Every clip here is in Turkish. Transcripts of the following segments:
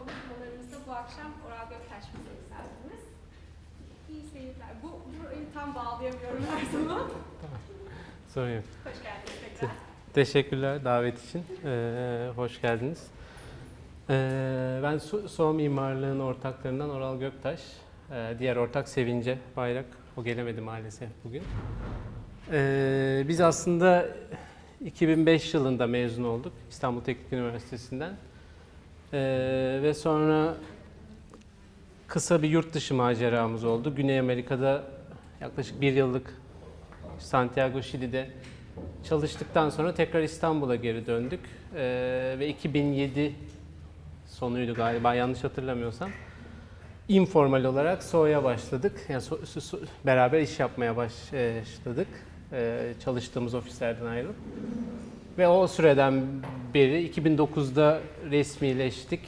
konuşmalarımızda bu akşam Oral Göktaş bize misafirimiz. İyi seyirler. Bu, burayı tam bağlayamıyorum her zaman. Sorun yok. Hoş geldiniz tekrar. Teşekkürler davet için. Ee, hoş geldiniz. Ee, ben Su, Soğum Mimarlığı'nın ortaklarından Oral Göktaş. Ee, diğer ortak Sevince Bayrak. O gelemedi maalesef bugün. Ee, biz aslında 2005 yılında mezun olduk İstanbul Teknik Üniversitesi'nden. Ee, ve sonra kısa bir yurt dışı maceramız oldu. Güney Amerika'da yaklaşık bir yıllık Santiago, Şili'de çalıştıktan sonra tekrar İstanbul'a geri döndük. Ee, ve 2007 sonuydu galiba yanlış hatırlamıyorsam. Informal olarak SO'ya başladık. Yani so- so- so- beraber iş yapmaya başladık. Ee, çalıştığımız ofislerden ayrılıp. Ve o süreden beri 2009'da resmileştik.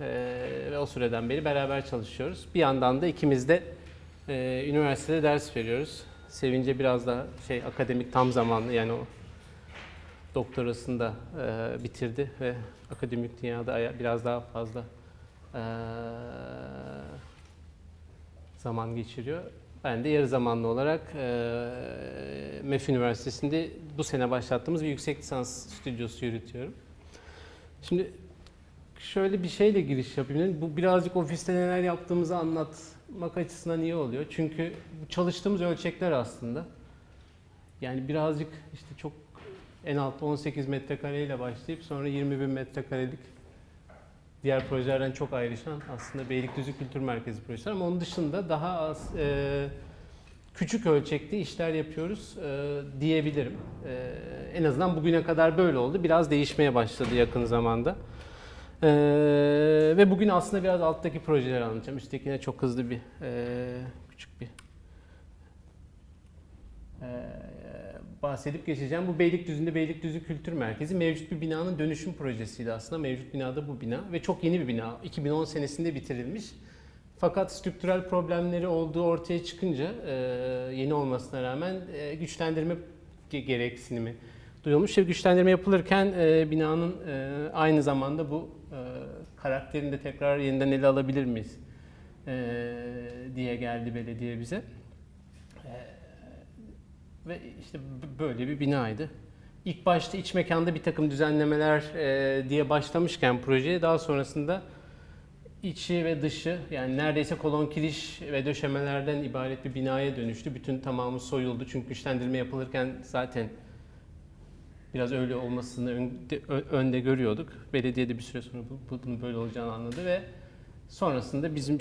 Ee, ve o süreden beri beraber çalışıyoruz. Bir yandan da ikimiz de e, üniversitede ders veriyoruz. Sevince biraz daha şey akademik tam zamanlı yani o doktorasını da e, bitirdi ve akademik dünyada biraz daha fazla e, zaman geçiriyor. Ben de yarı zamanlı olarak e, MEF Üniversitesi'nde bu sene başlattığımız bir yüksek lisans stüdyosu yürütüyorum. Şimdi şöyle bir şeyle giriş yapayım. Bu birazcık ofiste neler yaptığımızı anlatmak açısından iyi oluyor. Çünkü çalıştığımız ölçekler aslında. Yani birazcık işte çok en altta 18 metrekareyle başlayıp sonra 20 bin metrekarelik diğer projelerden çok ayrışan aslında Beylikdüzü Kültür Merkezi projesi ama onun dışında daha az e, küçük ölçekli işler yapıyoruz e, diyebilirim. E, en azından bugüne kadar böyle oldu. Biraz değişmeye başladı yakın zamanda. E, ve bugün aslında biraz alttaki projeleri anlatacağım. Üsttekine çok hızlı bir e, küçük bir e, bahsedip geçeceğim. Bu Beylikdüzü'nde Beylikdüzü Kültür Merkezi mevcut bir binanın dönüşüm projesiydi aslında. Mevcut binada bu bina ve çok yeni bir bina. 2010 senesinde bitirilmiş. Fakat strüktürel problemleri olduğu ortaya çıkınca e, yeni olmasına rağmen e, güçlendirme ge- gereksinimi duyulmuş ve güçlendirme yapılırken e, binanın aynı zamanda bu karakterini de tekrar yeniden ele alabilir miyiz diye geldi belediye bize. Ve işte böyle bir binaydı. İlk başta iç mekanda bir takım düzenlemeler e, diye başlamışken projeye daha sonrasında içi ve dışı yani neredeyse kolon kiriş ve döşemelerden ibaret bir binaya dönüştü. Bütün tamamı soyuldu çünkü güçlendirme yapılırken zaten biraz öyle olmasını önde, önde görüyorduk. Belediye de bir süre sonra bu, bu- bunun böyle olacağını anladı ve sonrasında bizim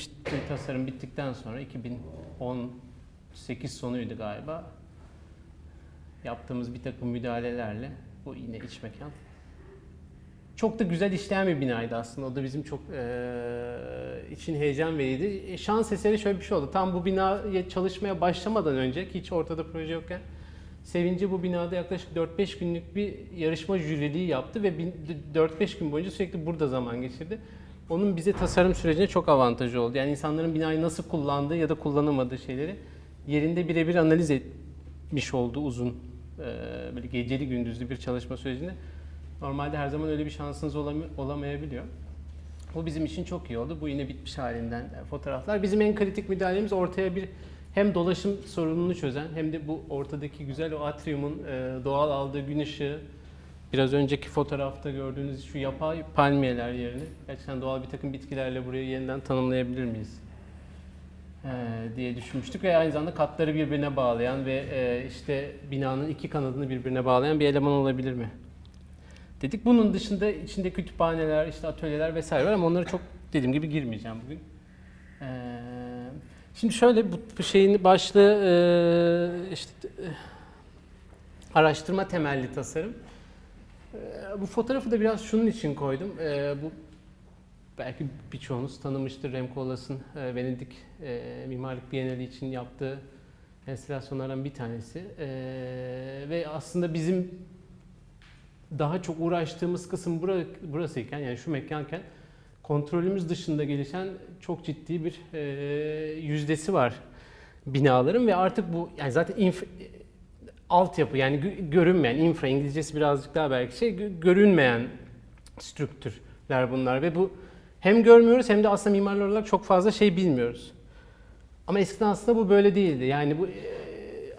tasarım bittikten sonra 2018 sonuydu galiba yaptığımız bir takım müdahalelerle bu yine iç mekan çok da güzel işleyen bir binaydı aslında. O da bizim çok eee, için heyecan veriydi. E, şans eseri şöyle bir şey oldu. Tam bu binaya çalışmaya başlamadan önce ki hiç ortada proje yokken Sevinci bu binada yaklaşık 4-5 günlük bir yarışma jüriliği yaptı ve bin- 4-5 gün boyunca sürekli burada zaman geçirdi. Onun bize tasarım sürecine çok avantajı oldu. Yani insanların binayı nasıl kullandığı ya da kullanamadığı şeyleri yerinde birebir analiz etmiş oldu uzun böyle geceli gündüzlü bir çalışma sürecinde. Normalde her zaman öyle bir şansınız olamayabiliyor. Bu bizim için çok iyi oldu. Bu yine bitmiş halinden e, fotoğraflar. Bizim en kritik müdahalemiz ortaya bir hem dolaşım sorununu çözen hem de bu ortadaki güzel o atriumun e, doğal aldığı gün ışığı biraz önceki fotoğrafta gördüğünüz şu yapay palmiyeler yerine gerçekten doğal bir takım bitkilerle burayı yeniden tanımlayabilir miyiz? E, diye düşünmüştük ve aynı zamanda katları birbirine bağlayan ve e, işte binanın iki kanadını birbirine bağlayan bir eleman olabilir mi? dedik. Bunun dışında içinde kütüphaneler, işte atölyeler vesaire var ama onlara çok dediğim gibi girmeyeceğim bugün. Ee, şimdi şöyle bu şeyin başlığı e, işte e, araştırma temelli tasarım. E, bu fotoğrafı da biraz şunun için koydum. Bu belki birçoğunuz tanımıştır Remco Olas'ın e, Venedik e, Mimarlık Bienali için yaptığı enstalasyonlardan bir tanesi. E, ve aslında bizim daha çok uğraştığımız kısım bura, burasıyken yani şu mekanken kontrolümüz dışında gelişen çok ciddi bir e, yüzdesi var binaların ve artık bu yani zaten inf, altyapı yani gö- görünmeyen infra İngilizcesi birazcık daha belki şey gö- görünmeyen strüktürler bunlar ve bu Hem görmüyoruz hem de aslında mimarlar olarak çok fazla şey bilmiyoruz. Ama eskiden aslında bu böyle değildi. Yani bu e,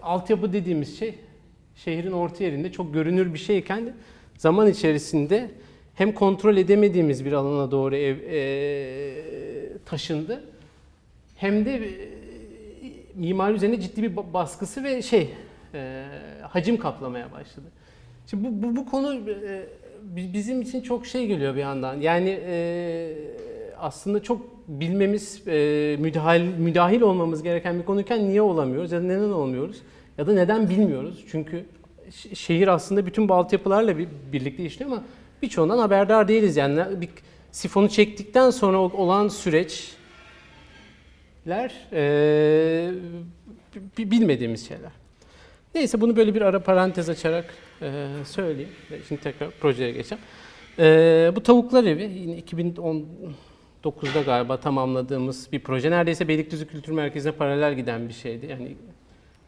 altyapı dediğimiz şey şehrin orta yerinde çok görünür bir şeyken zaman içerisinde hem kontrol edemediğimiz bir alana doğru ev, e, taşındı hem de e, mimari üzerine ciddi bir ba- baskısı ve şey e, hacim kaplamaya başladı. Şimdi bu, bu, bu konu e, bizim için çok şey geliyor bir yandan. Yani e, aslında çok bilmemiz, e, müdahil, müdahil olmamız gereken bir konuyken niye olamıyoruz ya da neden olmuyoruz ya da neden bilmiyoruz. Çünkü şehir aslında bütün bu altyapılarla bir, birlikte işliyor ama birçoğundan haberdar değiliz. Yani bir sifonu çektikten sonra olan süreçler e, bi- bilmediğimiz şeyler. Neyse bunu böyle bir ara parantez açarak e, söyleyeyim. Şimdi tekrar projeye geçeceğim. E, bu tavuklar evi yine 2019'da galiba tamamladığımız bir proje. Neredeyse Beylikdüzü Kültür Merkezi'ne paralel giden bir şeydi. Yani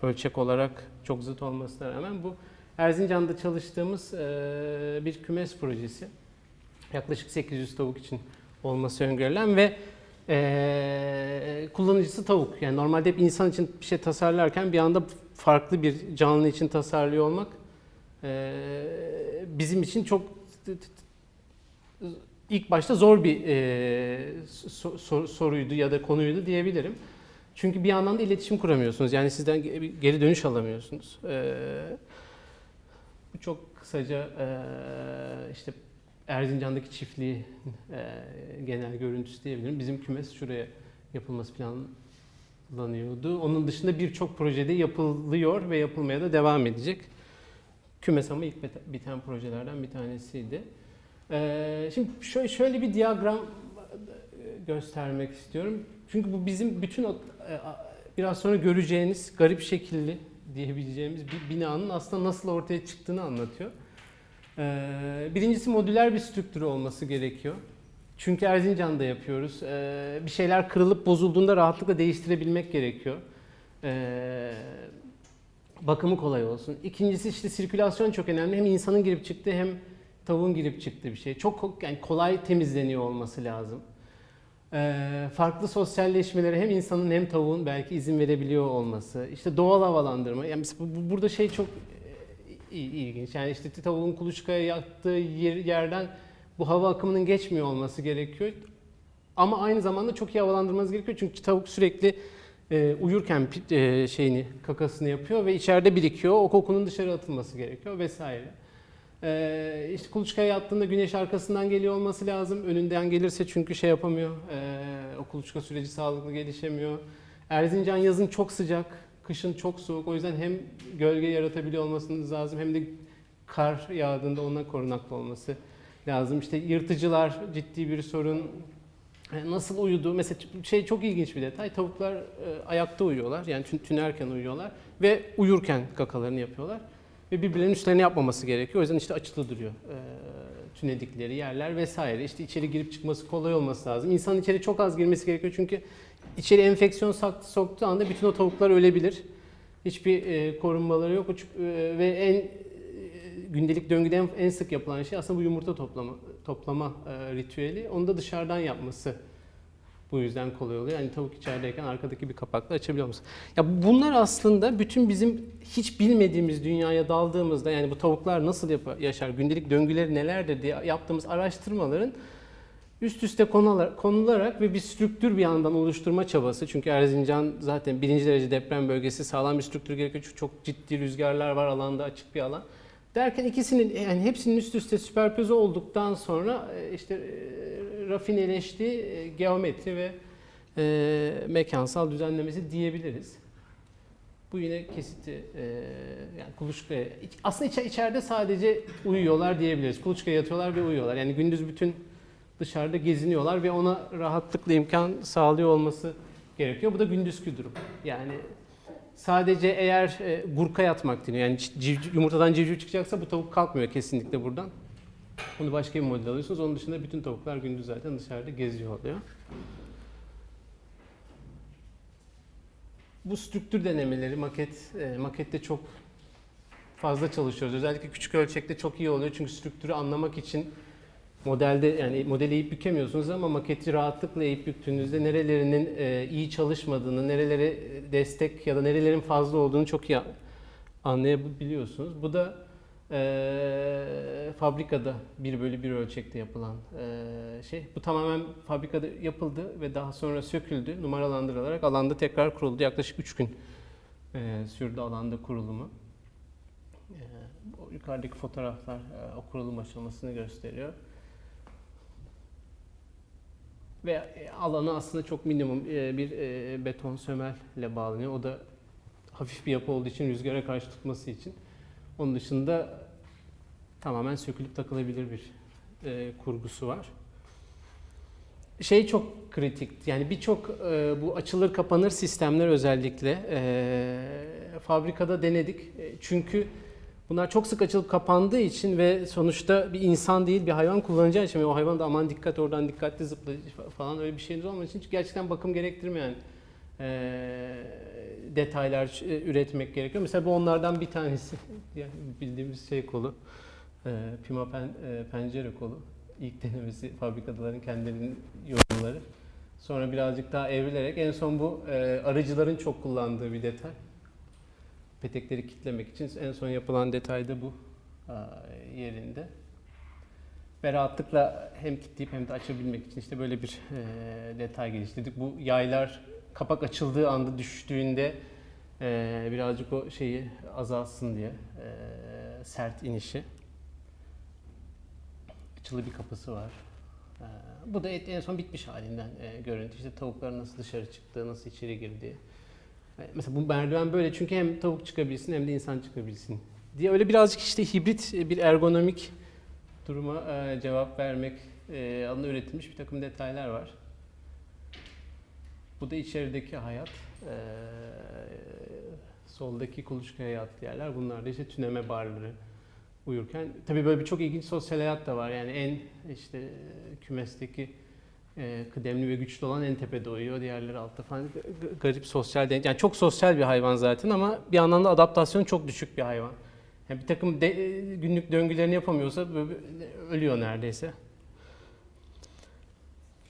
ölçek olarak çok zıt olmasına rağmen bu Erzincan'da çalıştığımız e, bir kümes projesi. Yaklaşık 800 tavuk için olması öngörülen ve e, kullanıcısı tavuk. Yani normalde hep insan için bir şey tasarlarken bir anda farklı bir canlı için tasarlıyor olmak bizim için çok ilk başta zor bir e, so- sor- soruydu ya da konuydu diyebilirim. Çünkü bir yandan da iletişim kuramıyorsunuz. Yani sizden geri dönüş alamıyorsunuz. E, bu çok kısaca e, işte Erzincan'daki çiftliği e, genel görüntüsü diyebilirim. Bizim kümes şuraya yapılması planlanıyordu. Onun dışında birçok projede yapılıyor ve yapılmaya da devam edecek. Kümes ilk bite- biten projelerden bir tanesiydi. E, şimdi şöyle, bir diyagram göstermek istiyorum. Çünkü bu bizim bütün e, biraz sonra göreceğiniz garip şekilli diyebileceğimiz bir binanın aslında nasıl ortaya çıktığını anlatıyor. Ee, Birincisi modüler bir strüktürü olması gerekiyor. Çünkü Erzincan'da yapıyoruz. Ee, Bir şeyler kırılıp bozulduğunda rahatlıkla değiştirebilmek gerekiyor. Ee, Bakımı kolay olsun. İkincisi işte sirkülasyon çok önemli. Hem insanın girip çıktığı hem tavuğun girip çıktığı bir şey. Çok yani kolay temizleniyor olması lazım. Ee, farklı sosyalleşmelere hem insanın hem tavuğun belki izin verebiliyor olması. İşte doğal havalandırma. Yani bu- bu- burada şey çok e, il- ilginç. Yani işte tavuğun kuluçkaya yattığı yer- yerden bu hava akımının geçmiyor olması gerekiyor. Ama aynı zamanda çok iyi havalandırmanız gerekiyor. Çünkü tavuk sürekli e, uyurken e, şeyini kakasını yapıyor ve içeride birikiyor. O kokunun dışarı atılması gerekiyor vesaire. Ee, işte kuluçkaya yattığında güneş arkasından geliyor olması lazım. Önünden gelirse çünkü şey yapamıyor. Ee, o kuluçka süreci sağlıklı gelişemiyor. Erzincan yazın çok sıcak, kışın çok soğuk. O yüzden hem gölge yaratabiliyor olmasınız lazım hem de kar yağdığında ondan korunaklı olması lazım. İşte yırtıcılar ciddi bir sorun. E, Nasıl uyudu? Mesela şey çok ilginç bir detay. Tavuklar e, ayakta uyuyorlar. Yani tün- tünerken uyuyorlar ve uyurken kakalarını yapıyorlar ve birbirlerinin üstlerini yapmaması gerekiyor. O yüzden işte açılı duruyor. E, tünedikleri yerler vesaire. İşte içeri girip çıkması kolay olması lazım. İnsanın içeri çok az girmesi gerekiyor çünkü içeri enfeksiyon soktuğu anda bütün o tavuklar ölebilir. Hiçbir e, korunmaları yok. E, ve en gündelik döngüde en, sık yapılan şey aslında bu yumurta toplama toplama e, ritüeli. Onu da dışarıdan yapması bu yüzden kolay oluyor. Yani tavuk içerideyken arkadaki bir kapakla açabiliyor musun? Ya bunlar aslında bütün bizim hiç bilmediğimiz dünyaya daldığımızda yani bu tavuklar nasıl yapar, yaşar, gündelik döngüleri nelerdir diye yaptığımız araştırmaların üst üste konular, konularak ve bir strüktür bir yandan oluşturma çabası. Çünkü Erzincan zaten birinci derece deprem bölgesi sağlam bir strüktür gerekiyor. Çünkü çok ciddi rüzgarlar var alanda açık bir alan. Derken ikisinin yani hepsinin üst üste süperpoze olduktan sonra e, işte e, rafineleştiği e, geometri ve e, mekansal düzenlemesi diyebiliriz. Bu yine kesiti e, yani kuluçkaya iç- aslında içe- içeride sadece uyuyorlar diyebiliriz. Kuluçkaya yatıyorlar ve uyuyorlar. Yani gündüz bütün dışarıda geziniyorlar ve ona rahatlıkla imkan sağlıyor olması gerekiyor. Bu da gündüzkü durum. Yani sadece eğer e, gurka yatmak deniyor. Yani civciv, yumurtadan civciv çıkacaksa bu tavuk kalkmıyor kesinlikle buradan. Onu başka bir model alıyorsunuz. Onun dışında bütün tavuklar gündüz zaten dışarıda geziyor oluyor. Bu strüktür denemeleri maket e, makette çok fazla çalışıyoruz. Özellikle küçük ölçekte çok iyi oluyor çünkü strüktürü anlamak için modelde yani modeli eğip bükemiyorsunuz ama maketi rahatlıkla eğip büktüğünüzde nerelerinin e, iyi çalışmadığını, nerelere destek ya da nerelerin fazla olduğunu çok iyi anlayabiliyorsunuz. Bu da e, fabrikada 1 bölü 1 ölçekte yapılan e, şey. Bu tamamen fabrikada yapıldı ve daha sonra söküldü, numaralandırılarak alanda tekrar kuruldu. Yaklaşık 3 gün e, sürdü alanda kurulumu. E, yukarıdaki fotoğraflar e, o kurulum aşamasını gösteriyor. Ve e, alanı aslında çok minimum e, bir e, beton sömelle bağlanıyor. O da hafif bir yapı olduğu için rüzgara karşı tutması için. Onun dışında tamamen sökülüp takılabilir bir kurgusu var. Şey çok kritik, yani birçok bu açılır kapanır sistemler özellikle fabrikada denedik. Çünkü bunlar çok sık açılıp kapandığı için ve sonuçta bir insan değil bir hayvan kullanacağı için ve o hayvan da aman dikkat oradan dikkatli zıpla falan öyle bir şeyiniz olmadığı için gerçekten bakım gerektirmeyen e, detaylar üretmek gerekiyor. Mesela bu onlardan bir tanesi. Yani bildiğimiz şey kolu. E, Pima pen, e, pencere kolu. İlk denemesi fabrikaların kendilerinin yorumları. Sonra birazcık daha evrilerek en son bu e, arıcıların çok kullandığı bir detay. Petekleri kitlemek için en son yapılan detay da bu yerinde. Ve rahatlıkla hem kitleyip hem de açabilmek için işte böyle bir detay geliştirdik. Bu yaylar kapak açıldığı anda düştüğünde birazcık o şeyi azalsın diye sert inişi. Açılı bir kapısı var. Bu da en son bitmiş halinden görüntü. İşte tavukların nasıl dışarı çıktığı, nasıl içeri girdiği. E, mesela bu merdiven böyle çünkü hem tavuk çıkabilsin hem de insan çıkabilsin diye öyle birazcık işte hibrit bir ergonomik duruma e, cevap vermek e, adına üretilmiş bir takım detaylar var. Bu da içerideki hayat. Soldaki kuluçkaya yattığı yerler. Bunlar da işte tüneme barları uyurken. Tabii böyle bir çok ilginç sosyal hayat da var. Yani en işte kümesteki e, kıdemli ve güçlü olan en tepede uyuyor. Diğerleri altta falan. Garip sosyal denk. Yani çok sosyal bir hayvan zaten ama bir yandan da adaptasyon çok düşük bir hayvan. Yani bir takım de, günlük döngülerini yapamıyorsa ölüyor neredeyse.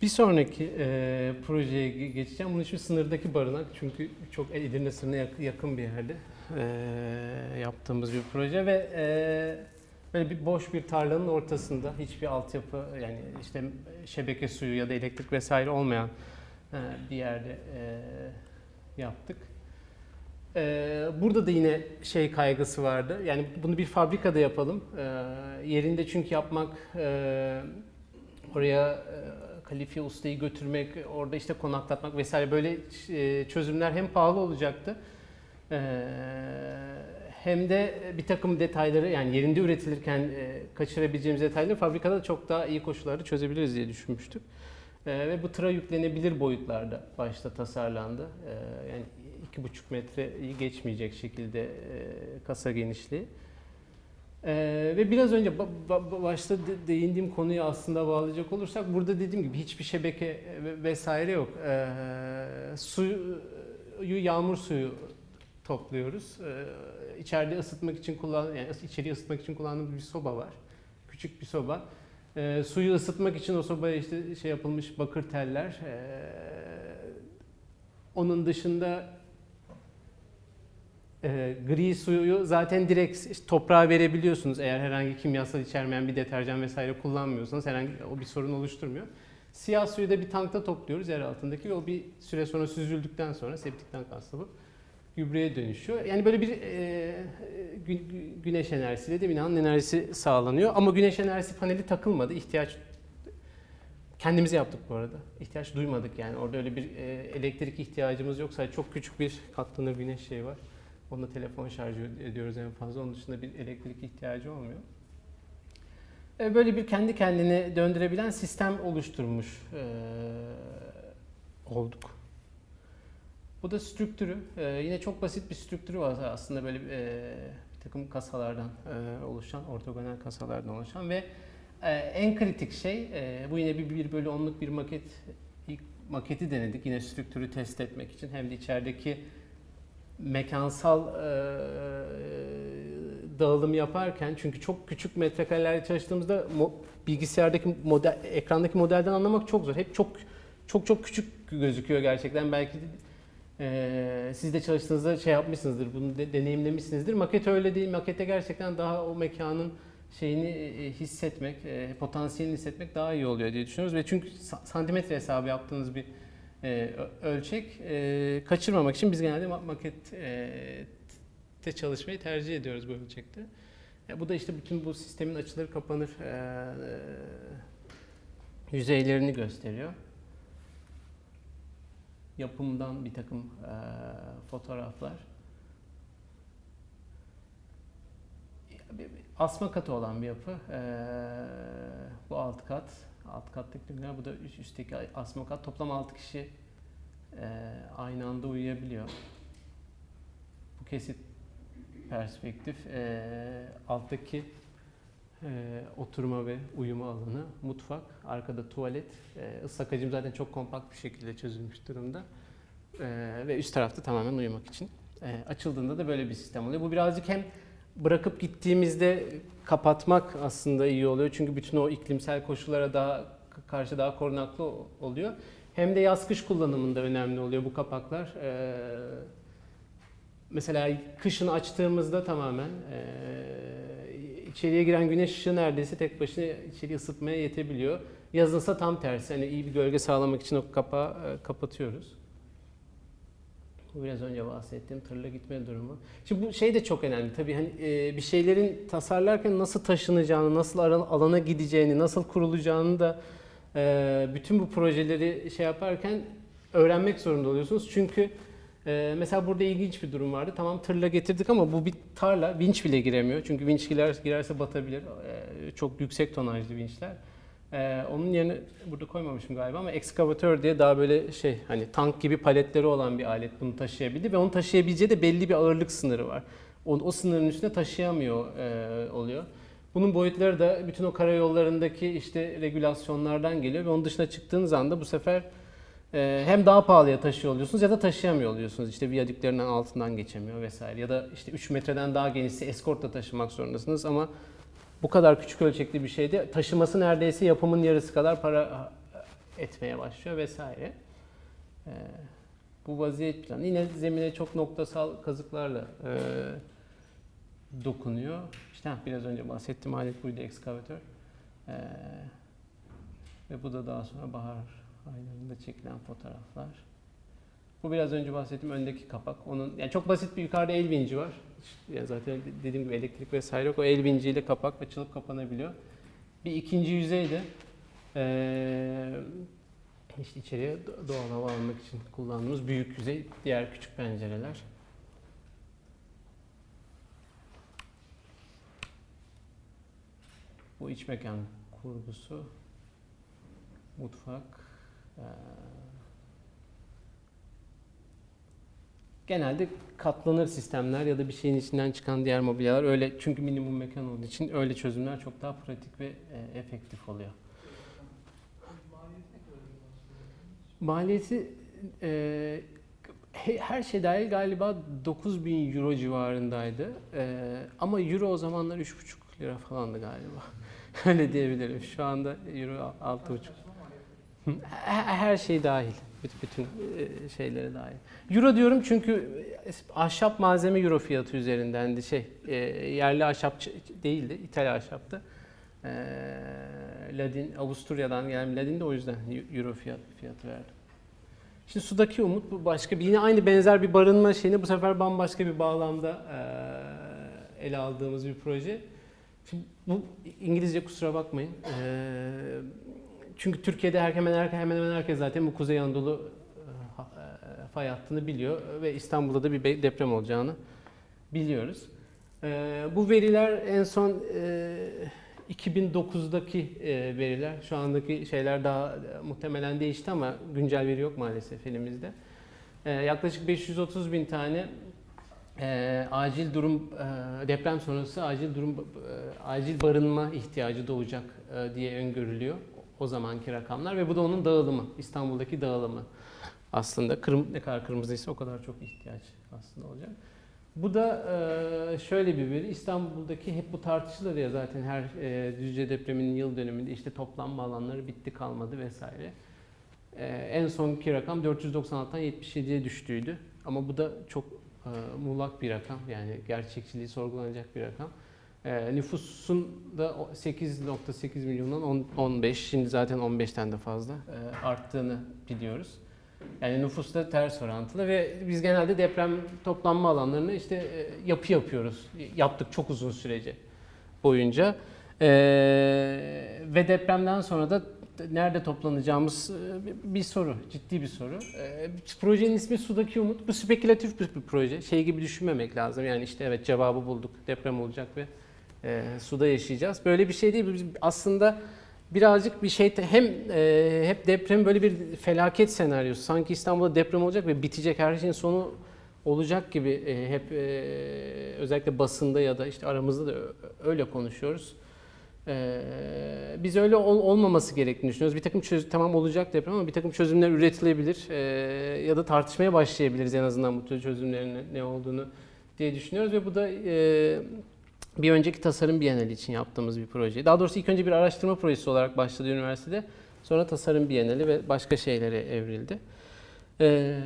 Bir sonraki e, projeye geçeceğim. Bunun için sınırdaki barınak çünkü çok Edirne sınırına yakın bir yerde e, yaptığımız bir proje ve e, böyle bir boş bir tarlanın ortasında hiçbir altyapı yani işte şebeke suyu ya da elektrik vesaire olmayan e, bir yerde e, yaptık. E, burada da yine şey kaygısı vardı. Yani bunu bir fabrikada yapalım. Yerinde çünkü yapmak oraya kalifiye ustayı götürmek, orada işte konaklatmak vesaire böyle çözümler hem pahalı olacaktı hem de bir takım detayları yani yerinde üretilirken kaçırabileceğimiz detayları fabrikada çok daha iyi koşullarda çözebiliriz diye düşünmüştük. Ve bu tıra yüklenebilir boyutlarda başta tasarlandı. Yani 2,5 metreyi geçmeyecek şekilde kasa genişliği. Ee, ve biraz önce ba- ba- başta de- değindiğim konuyu aslında bağlayacak olursak burada dediğim gibi hiçbir şebeke vesaire yok. Ee, suyu yağmur suyu topluyoruz. Ee, içeride ısıtmak için kullan yani içeriği ısıtmak için kullandığımız bir soba var. Küçük bir soba. Ee, suyu ısıtmak için o sobaya işte şey yapılmış bakır teller. Ee, onun dışında e, gri suyu zaten direkt işte toprağa verebiliyorsunuz eğer herhangi kimyasal içermeyen bir deterjan vesaire kullanmıyorsanız herhangi o bir sorun oluşturmuyor. Siyah suyu da bir tankta topluyoruz yer altındaki ve o bir süre sonra süzüldükten sonra septik tank aslında bu gübreye dönüşüyor. Yani böyle bir e, gü, güneş enerjisiyle de binanın enerjisi sağlanıyor. Ama güneş enerjisi paneli takılmadı. İhtiyaç kendimize yaptık bu arada. İhtiyaç duymadık yani. Orada öyle bir e, elektrik ihtiyacımız yok. Sadece çok küçük bir katlanır güneş şeyi var. Onunla telefon şarj ediyoruz en fazla. Onun dışında bir elektrik ihtiyacı olmuyor. E, böyle bir kendi kendine döndürebilen sistem oluşturmuş e, olduk. Bu da strüktürü. E, yine çok basit bir strüktürü var aslında böyle e, bir takım kasalardan e, oluşan, ortogonal kasalardan oluşan ve e, en kritik şey, e, bu yine bir 1 bölü 10'luk bir maket, ilk maketi denedik yine strüktürü test etmek için hem de içerideki mekansal e, dağılım yaparken çünkü çok küçük metrekarelerle çalıştığımızda mo- bilgisayardaki model, ekrandaki modelden anlamak çok zor. Hep çok çok çok küçük gözüküyor gerçekten. Belki e, siz de çalıştığınızda şey yapmışsınızdır, bunu de, deneyimlemişsinizdir. Maket öyle değil. Makete gerçekten daha o mekanın şeyini e, hissetmek, e, potansiyelini hissetmek daha iyi oluyor diye düşünüyoruz. Ve çünkü sa- santimetre hesabı yaptığınız bir e, ölçek e, kaçırmamak için biz genelde ma- maket e, te çalışmayı tercih ediyoruz bu ölçekte. Bu da işte bütün bu sistemin açılır kapanır e, e, yüzeylerini gösteriyor. Yapımdan bir takım e, fotoğraflar. Asma katı olan bir yapı. E, bu alt kat. Alt kattaki ürünler, bu da üst, üstteki asma kat. Toplam 6 kişi e, aynı anda uyuyabiliyor. Bu kesit perspektif e, alttaki e, oturma ve uyuma alanı, mutfak, arkada tuvalet, e, ıslak hacim zaten çok kompakt bir şekilde çözülmüş durumda E, ve üst tarafta tamamen uyumak için. E, açıldığında da böyle bir sistem oluyor. Bu birazcık hem bırakıp gittiğimizde kapatmak aslında iyi oluyor çünkü bütün o iklimsel koşullara daha karşı daha korunaklı oluyor. Hem de yaz kış kullanımında önemli oluyor bu kapaklar. E, Mesela kışın açtığımızda tamamen e, içeriye giren güneş ışığı neredeyse tek başına içeriği ısıtmaya yetebiliyor. Yazınsa tam tersi. Hani iyi bir gölge sağlamak için o kapağı e, kapatıyoruz. Bu biraz önce bahsettiğim tırla gitme durumu. Şimdi bu şey de çok önemli. Tabii hani e, bir şeylerin tasarlarken nasıl taşınacağını, nasıl alana gideceğini, nasıl kurulacağını da e, bütün bu projeleri şey yaparken öğrenmek zorunda oluyorsunuz. Çünkü ee, mesela burada ilginç bir durum vardı. Tamam tırla getirdik ama bu bir tarla. Vinç bile giremiyor. Çünkü vinç girer, girerse batabilir. Ee, çok yüksek tonajlı vinçler. Ee, onun yerine burada koymamışım galiba ama ekskavatör diye daha böyle şey hani tank gibi paletleri olan bir alet bunu taşıyabildi ve onu taşıyabileceği de belli bir ağırlık sınırı var. O, o sınırın üstüne taşıyamıyor e, oluyor. Bunun boyutları da bütün o karayollarındaki işte regülasyonlardan geliyor ve onun dışına çıktığınız anda bu sefer hem daha pahalıya taşıyor oluyorsunuz ya da taşıyamıyor oluyorsunuz. İşte viyadüklerinden altından geçemiyor vesaire. Ya da işte 3 metreden daha genişse eskortla taşımak zorundasınız ama bu kadar küçük ölçekli bir şeyde taşıması neredeyse yapımın yarısı kadar para etmeye başlıyor vesaire. Ee, bu vaziyet planı yine zemine çok noktasal kazıklarla e, dokunuyor. İşte biraz önce bahsettiğim alet buydu ekskavatör. Ee, ve bu da daha sonra bahar aylarında çekilen fotoğraflar. Bu biraz önce bahsettiğim öndeki kapak. Onun yani çok basit bir yukarıda el vinci var. Yani zaten dediğim gibi elektrik vesaire yok. O el vinciyle kapak açılıp kapanabiliyor. Bir ikinci yüzey de ee, işte içeriye doğal hava almak için kullandığımız büyük yüzey, diğer küçük pencereler. Bu iç mekan kurgusu, mutfak, genelde katlanır sistemler ya da bir şeyin içinden çıkan diğer mobilyalar öyle çünkü minimum mekan olduğu için öyle çözümler çok daha pratik ve e, efektif oluyor. Maliyeti e, her şey dahil galiba 9000 euro civarındaydı. E, ama euro o zamanlar 3,5 lira falandı galiba. Öyle diyebilirim. Şu anda euro 6,5. Her şey dahil. Bütün şeylere dahil. Euro diyorum çünkü ahşap malzeme euro fiyatı üzerindendi. Şey, yerli ahşap değildi, İtalya ahşaptı. Ladin, Avusturya'dan gelen Ladin de o yüzden euro fiyat, fiyatı verdim. Şimdi sudaki umut bu başka bir yine aynı benzer bir barınma şeyini bu sefer bambaşka bir bağlamda ele aldığımız bir proje. Şimdi bu İngilizce kusura bakmayın. Ee, çünkü Türkiye'de hemen hemen hemen hemen herkes zaten bu Kuzey Anadolu e, fay hattını biliyor ve İstanbul'da da bir deprem olacağını biliyoruz. Ee, bu veriler en son e, 2009'daki e, veriler. Şu andaki şeyler daha e, muhtemelen değişti ama güncel veri yok maalesef elimizde. E, yaklaşık 530 bin tane e, acil durum e, deprem sonrası acil durum e, acil barınma ihtiyacı doğacak e, diye öngörülüyor o zamanki rakamlar ve bu da onun dağılımı İstanbul'daki dağılımı aslında kırm ne kadar kırmızıysa o kadar çok ihtiyaç aslında olacak. Bu da e, şöyle bir veri. İstanbul'daki hep bu tartışılır ya zaten her e, Düzce depreminin yıl dönümünde işte toplanma alanları bitti kalmadı vesaire. E, en sonki rakam 496'dan 77'ye düştüğüydü. Ama bu da çok e, muğlak bir rakam. Yani gerçekçiliği sorgulanacak bir rakam. E, nüfusun da 8.8 milyondan 10 15, şimdi zaten 15'ten de fazla e, arttığını biliyoruz. Yani nüfusla ters orantılı ve biz genelde deprem toplanma alanlarını işte e, yapı yapıyoruz. Yaptık çok uzun sürece boyunca. E, ve depremden sonra da nerede toplanacağımız e, bir soru, ciddi bir soru. E, projenin ismi Sudaki Umut. Bu spekülatif bir proje. Şey gibi düşünmemek lazım. Yani işte evet cevabı bulduk, deprem olacak ve e, suda yaşayacağız. Böyle bir şey değil. Biz aslında birazcık bir şey hem e, hep deprem böyle bir felaket senaryosu. Sanki İstanbul'da deprem olacak ve bitecek her şeyin sonu olacak gibi e, hep e, özellikle basında ya da işte aramızda da öyle konuşuyoruz. E, biz öyle ol, olmaması gerektiğini düşünüyoruz. Bir takım çözüm tamam olacak deprem ama bir takım çözümler üretilebilir e, ya da tartışmaya başlayabiliriz en azından bu çözümlerin ne olduğunu diye düşünüyoruz ve bu da e, bir önceki tasarım bienali için yaptığımız bir proje. Daha doğrusu ilk önce bir araştırma projesi olarak başladı üniversitede. Sonra tasarım bienali ve başka şeylere evrildi. Ee,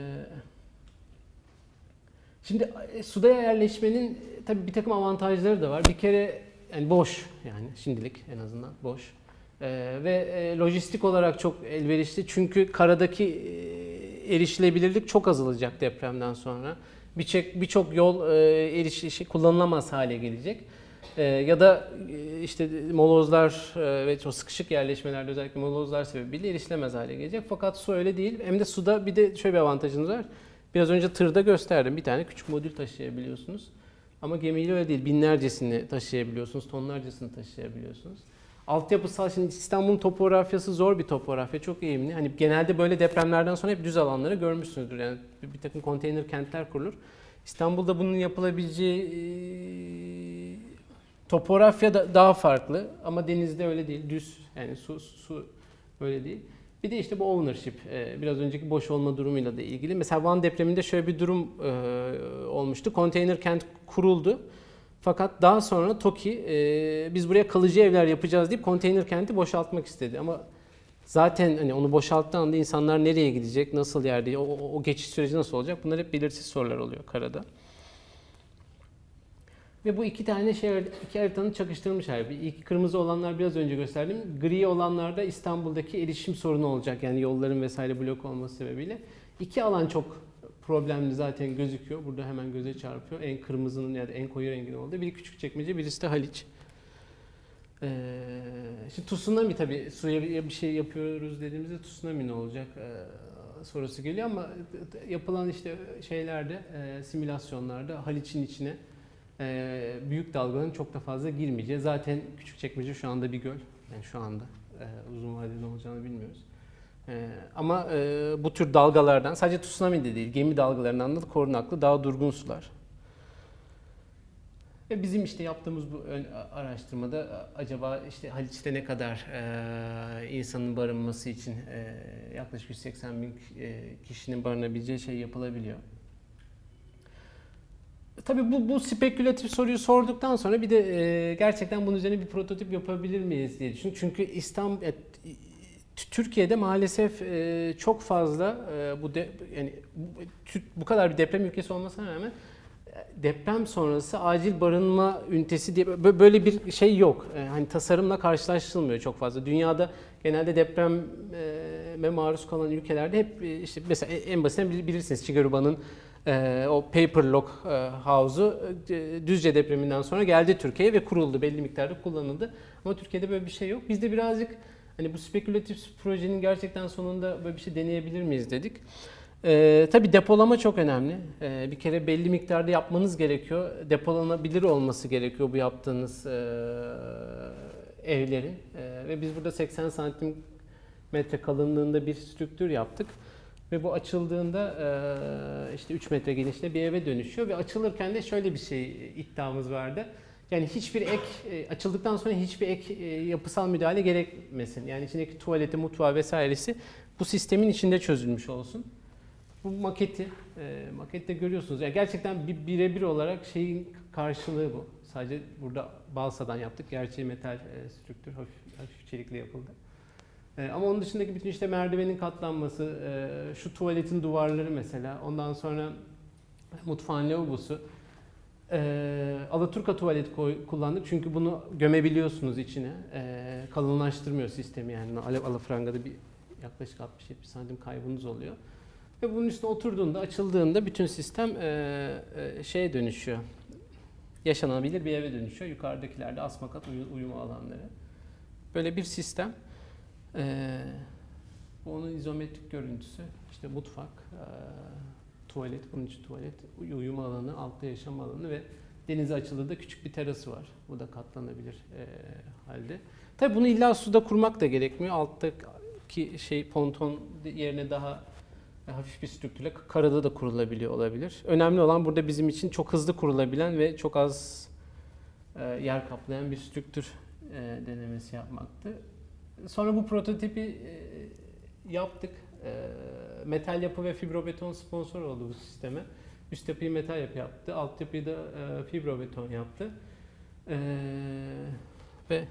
şimdi e, sudaya yerleşmenin tabii bir takım avantajları da var. Bir kere yani boş yani şimdilik en azından boş. Ee, ve e, lojistik olarak çok elverişli çünkü karadaki e, erişilebilirlik çok azalacak depremden sonra. Birçok birçok yol e, eriş kullanılamaz hale gelecek. E, ya da e, işte molozlar e, ve çok sıkışık yerleşmelerde özellikle molozlar sebebiyle erişilemez hale gelecek. Fakat su öyle değil. Hem de suda bir de şöyle bir avantajınız var. Biraz önce tırda gösterdim. Bir tane küçük modül taşıyabiliyorsunuz. Ama gemiyle öyle değil. Binlercesini taşıyabiliyorsunuz, tonlarcasını taşıyabiliyorsunuz. Altyapısal şimdi İstanbul'un topografyası zor bir topografya, çok eğimli. Hani genelde böyle depremlerden sonra hep düz alanları görmüşsünüzdür. Yani bir, takım konteyner kentler kurulur. İstanbul'da bunun yapılabileceği Topografya da daha farklı ama denizde öyle değil. Düz yani su, su öyle değil. Bir de işte bu ownership, e, biraz önceki boş olma durumuyla da ilgili. Mesela Van depreminde şöyle bir durum e, olmuştu. Konteyner kent kuruldu. Fakat daha sonra TOKİ e, biz buraya kalıcı evler yapacağız deyip konteyner kenti boşaltmak istedi. Ama zaten hani onu boşalttığı anda insanlar nereye gidecek, nasıl yerde, o, o geçiş süreci nasıl olacak bunlar hep belirsiz sorular oluyor karada. Ve bu iki tane şey, iki haritanın çakıştırılmış hali. İlk kırmızı olanlar biraz önce gösterdim. Gri olanlarda İstanbul'daki erişim sorunu olacak. Yani yolların vesaire blok olması sebebiyle. İki alan çok problemli zaten gözüküyor. Burada hemen göze çarpıyor. En kırmızının ya da en koyu rengin olduğu. Biri küçük çekmece, birisi de Haliç. Ee, şimdi tsunami tabii suya bir şey yapıyoruz dediğimizde tsunami ne olacak ee, sorusu geliyor ama yapılan işte şeylerde, e, simülasyonlarda Haliç'in içine e, büyük dalgaların çok da fazla girmeyeceği. Zaten küçük çekmece şu anda bir göl. Yani şu anda e, uzun vadede ne olacağını bilmiyoruz. E, ama e, bu tür dalgalardan sadece tsunami de değil, gemi dalgalarından da korunaklı daha durgun sular. Ve bizim işte yaptığımız bu araştırmada acaba işte Haliç'te ne kadar e, insanın barınması için e, yaklaşık 180 bin e, kişinin barınabileceği şey yapılabiliyor. Tabii bu, bu spekülatif soruyu sorduktan sonra bir de e, gerçekten bunun üzerine bir prototip yapabilir miyiz diye düşünüyorum. Çünkü İstanbul, e, Türkiye'de maalesef e, çok fazla e, bu de, yani bu, kadar bir deprem ülkesi olmasına rağmen e, deprem sonrası acil barınma ünitesi diye böyle bir şey yok. Hani tasarımla karşılaştırılmıyor çok fazla. Dünyada genelde depreme maruz kalan ülkelerde hep işte mesela en basitinden bilirsiniz Çigaruba'nın e, o paper lock e, house'u Düzce depreminden sonra geldi Türkiye'ye ve kuruldu. Belli miktarda kullanıldı. Ama Türkiye'de böyle bir şey yok. Biz de birazcık hani bu spekülatif projenin gerçekten sonunda böyle bir şey deneyebilir miyiz dedik. Ee, tabii depolama çok önemli. Ee, bir kere belli miktarda yapmanız gerekiyor. Depolanabilir olması gerekiyor bu yaptığınız e, evlerin. E, ve biz burada 80 santim metre kalınlığında bir strüktür yaptık. Ve bu açıldığında işte 3 metre genişliğinde bir eve dönüşüyor ve açılırken de şöyle bir şey iddiamız vardı. Yani hiçbir ek açıldıktan sonra hiçbir ek yapısal müdahale gerekmesin. Yani içindeki tuvaleti, mutfağı vesairesi bu sistemin içinde çözülmüş olsun. Bu maketi, e, makette görüyorsunuz. Yani gerçekten bir birebir olarak şeyin karşılığı bu. Sadece burada balsadan yaptık. Gerçi metal e, strüktür hafif, hafif çelikle yapıldı. E, ama onun dışındaki bütün işte merdivenin katlanması, e, şu tuvaletin duvarları mesela, ondan sonra mutfağın lavabosu. E, Alaturka tuvalet koy, kullandık çünkü bunu gömebiliyorsunuz içine. E, kalınlaştırmıyor sistemi yani. Ala, alafrangada bir yaklaşık 60-70 santim kaybınız oluyor. Ve bunun üstüne oturduğunda, açıldığında bütün sistem e, e, şeye dönüşüyor. Yaşanabilir bir eve dönüşüyor. Yukarıdakiler de asma kat uyu, uyuma alanları. Böyle bir sistem. E, bu onun izometrik görüntüsü. İşte mutfak, e, tuvalet, bunun için tuvalet, uy- uyuma alanı, altta yaşam alanı ve denize açıldığı da küçük bir terası var. Bu da katlanabilir e, halde. Tabii bunu illa suda kurmak da gerekmiyor. Alttaki şey ponton yerine daha hafif bir strüktürle karada da kurulabiliyor olabilir. Önemli olan burada bizim için çok hızlı kurulabilen ve çok az e, yer kaplayan bir strüktür e, denemesi yapmaktı. Sonra bu prototipi e, yaptık. E, metal yapı ve fibrobeton sponsor oldu bu sisteme. Üst yapıyı metal yapı yaptı, alt yapıyı da e, fibrobeton yaptı. E, ve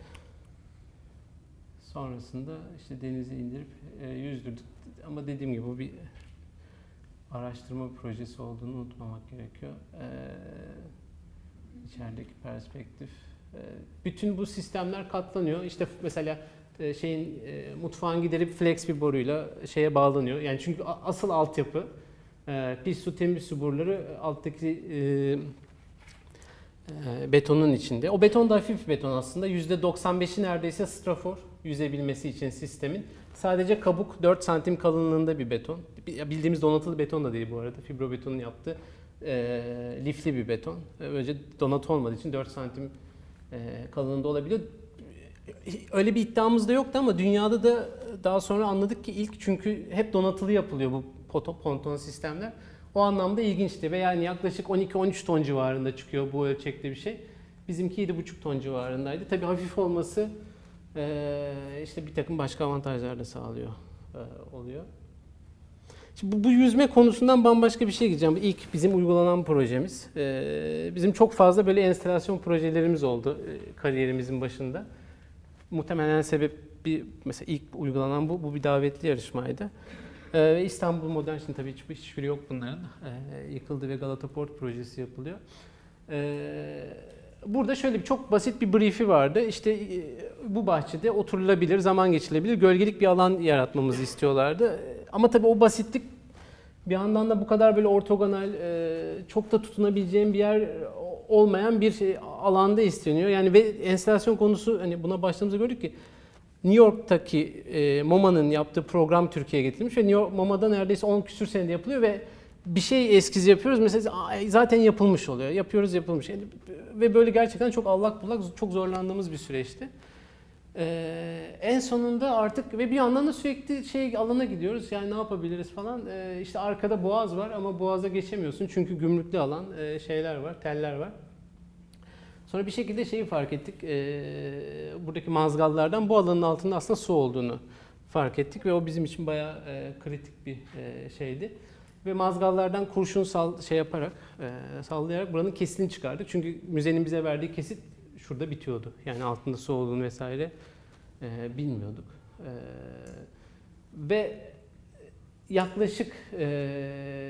sonrasında işte denize indirip e, yüzdürdük. Ama dediğim gibi bu bir araştırma projesi olduğunu unutmamak gerekiyor. Ee, içerideki perspektif. Ee, bütün bu sistemler katlanıyor. İşte mesela e, şeyin e, mutfağın giderip flex bir boruyla şeye bağlanıyor. Yani çünkü asıl altyapı e, pis su temiz su boruları alttaki e, e, betonun içinde. O beton da hafif beton aslında. %95'i neredeyse strafor yüzebilmesi için sistemin. Sadece kabuk 4 santim kalınlığında bir beton. Bildiğimiz donatılı beton da değil bu arada. Fibrobetonun yaptığı e, lifli bir beton. E, Böylece donatı olmadığı için 4 santim e, kalınlığında olabiliyor. Öyle bir iddiamız da yoktu ama dünyada da daha sonra anladık ki ilk çünkü hep donatılı yapılıyor bu ponton sistemler. O anlamda ilginçti ve yani yaklaşık 12-13 ton civarında çıkıyor bu ölçekte bir şey. Bizimki 7,5 ton civarındaydı. Tabii hafif olması ee, işte bir takım başka avantajlar da sağlıyor e, oluyor. Şimdi bu, yüzme konusundan bambaşka bir şey gideceğim. İlk bizim uygulanan projemiz. Ee, bizim çok fazla böyle enstalasyon projelerimiz oldu e, kariyerimizin başında. Muhtemelen sebep bir mesela ilk uygulanan bu, bu bir davetli yarışmaydı. Ee, İstanbul Modern şimdi tabii hiçbir hiçbiri yok bunların. Ee, yıkıldı ve Galata Port projesi yapılıyor. Ee, Burada şöyle bir çok basit bir briefi vardı. İşte e, bu bahçede oturulabilir, zaman geçilebilir, gölgelik bir alan yaratmamızı istiyorlardı. Ama tabii o basitlik bir yandan da bu kadar böyle ortogonal, e, çok da tutunabileceğim bir yer olmayan bir şey, alanda isteniyor. Yani ve enstalasyon konusu hani buna başladığımızda gördük ki New York'taki e, MoMA'nın yaptığı program Türkiye'ye getirilmiş ve New York MoMA'da neredeyse 10 küsür senede yapılıyor ve bir şey eskiz yapıyoruz mesela zaten yapılmış oluyor. Yapıyoruz yapılmış. Yani, ve böyle gerçekten çok allak bullak çok zorlandığımız bir süreçti. Ee, en sonunda artık ve bir yandan da sürekli şey alana gidiyoruz. Yani ne yapabiliriz falan. Ee, işte arkada boğaz var ama boğaza geçemiyorsun çünkü gümrüklü alan e, şeyler var, teller var. Sonra bir şekilde şeyi fark ettik. Ee, buradaki mazgallardan bu alanın altında aslında su olduğunu fark ettik ve o bizim için bayağı e, kritik bir e, şeydi. Ve mazgallardan kurşun sal, şey yaparak, e, sallayarak buranın kesitini çıkardık. Çünkü müzenin bize verdiği kesit şurada bitiyordu. Yani altında su olduğunu vesaire e, bilmiyorduk. E, ve yaklaşık e,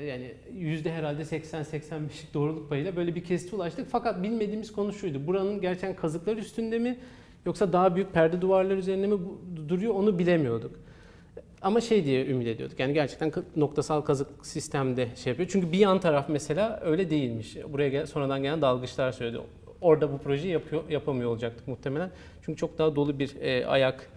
yani yüzde herhalde 80-85'lik doğruluk payıyla böyle bir kesite ulaştık. Fakat bilmediğimiz konu şuydu. Buranın gerçekten kazıklar üstünde mi yoksa daha büyük perde duvarlar üzerinde mi duruyor onu bilemiyorduk. Ama şey diye ümit ediyorduk. Yani gerçekten noktasal kazık sistemde şey yapıyor. Çünkü bir yan taraf mesela öyle değilmiş. Buraya gel, sonradan gelen dalgıçlar söyledi. Orada bu projeyi yapıyor, yapamıyor olacaktık muhtemelen. Çünkü çok daha dolu bir e, ayak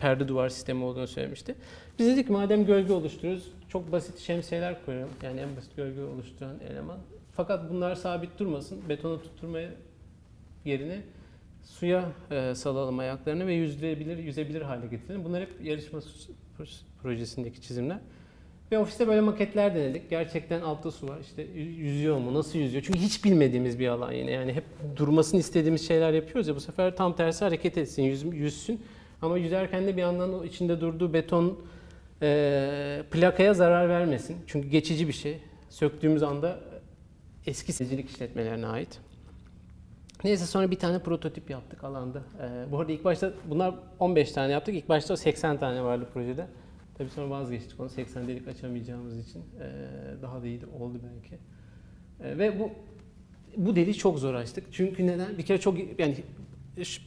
perde duvar sistemi olduğunu söylemişti. Biz dedik madem gölge oluşturuyoruz çok basit şemsiyeler koyalım. Yani en basit gölge oluşturan eleman. Fakat bunlar sabit durmasın. Betona tutturmaya yerine suya e, salalım ayaklarını ve yüzülebilir, yüzebilir hale getirelim. Bunlar hep yarışma projesindeki çizimler. Ve ofiste böyle maketler denedik. Gerçekten altta su var. İşte yüzüyor mu? Nasıl yüzüyor? Çünkü hiç bilmediğimiz bir alan yine. Yani hep durmasını istediğimiz şeyler yapıyoruz ya. Bu sefer tam tersi hareket etsin, yüz, yüzsün. Ama yüzerken de bir yandan o içinde durduğu beton e, plakaya zarar vermesin. Çünkü geçici bir şey. Söktüğümüz anda eski secilik işletmelerine ait. Neyse sonra bir tane prototip yaptık alanda. Ee, bu arada ilk başta bunlar 15 tane yaptık. İlk başta 80 tane vardı projede. Tabii sonra vazgeçtik onu 80 delik açamayacağımız için. Daha da iyi oldu belki. Ve bu bu deliği çok zor açtık. Çünkü neden? Bir kere çok yani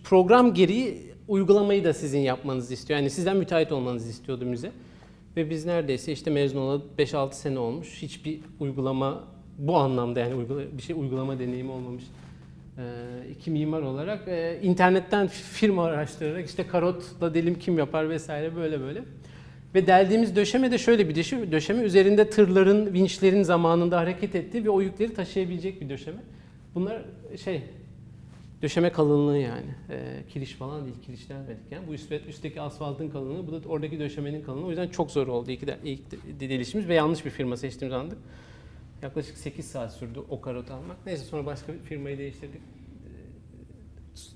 program gereği uygulamayı da sizin yapmanızı istiyor. Yani sizden müteahhit olmanızı istiyordu müze. Ve biz neredeyse işte mezun olalı 5-6 sene olmuş. Hiçbir uygulama bu anlamda yani uygula, bir şey uygulama deneyimi olmamış. Ee, iki mimar olarak e, internetten firma araştırarak işte karotla delim kim yapar vesaire böyle böyle. Ve deldiğimiz döşeme de şöyle bir döşeme, döşeme üzerinde tırların, vinçlerin zamanında hareket ettiği ve o yükleri taşıyabilecek bir döşeme. Bunlar şey döşeme kalınlığı yani. E, kiriş falan değil, kirişlenmedik yani. Bu üst, üstteki asfaltın kalınlığı, bu da oradaki döşemenin kalınlığı. O yüzden çok zor oldu ilk, de, ilk delişimiz ve yanlış bir firma seçtiğimiz andık. Yaklaşık 8 saat sürdü o karot almak. Neyse sonra başka bir firmayı değiştirdik.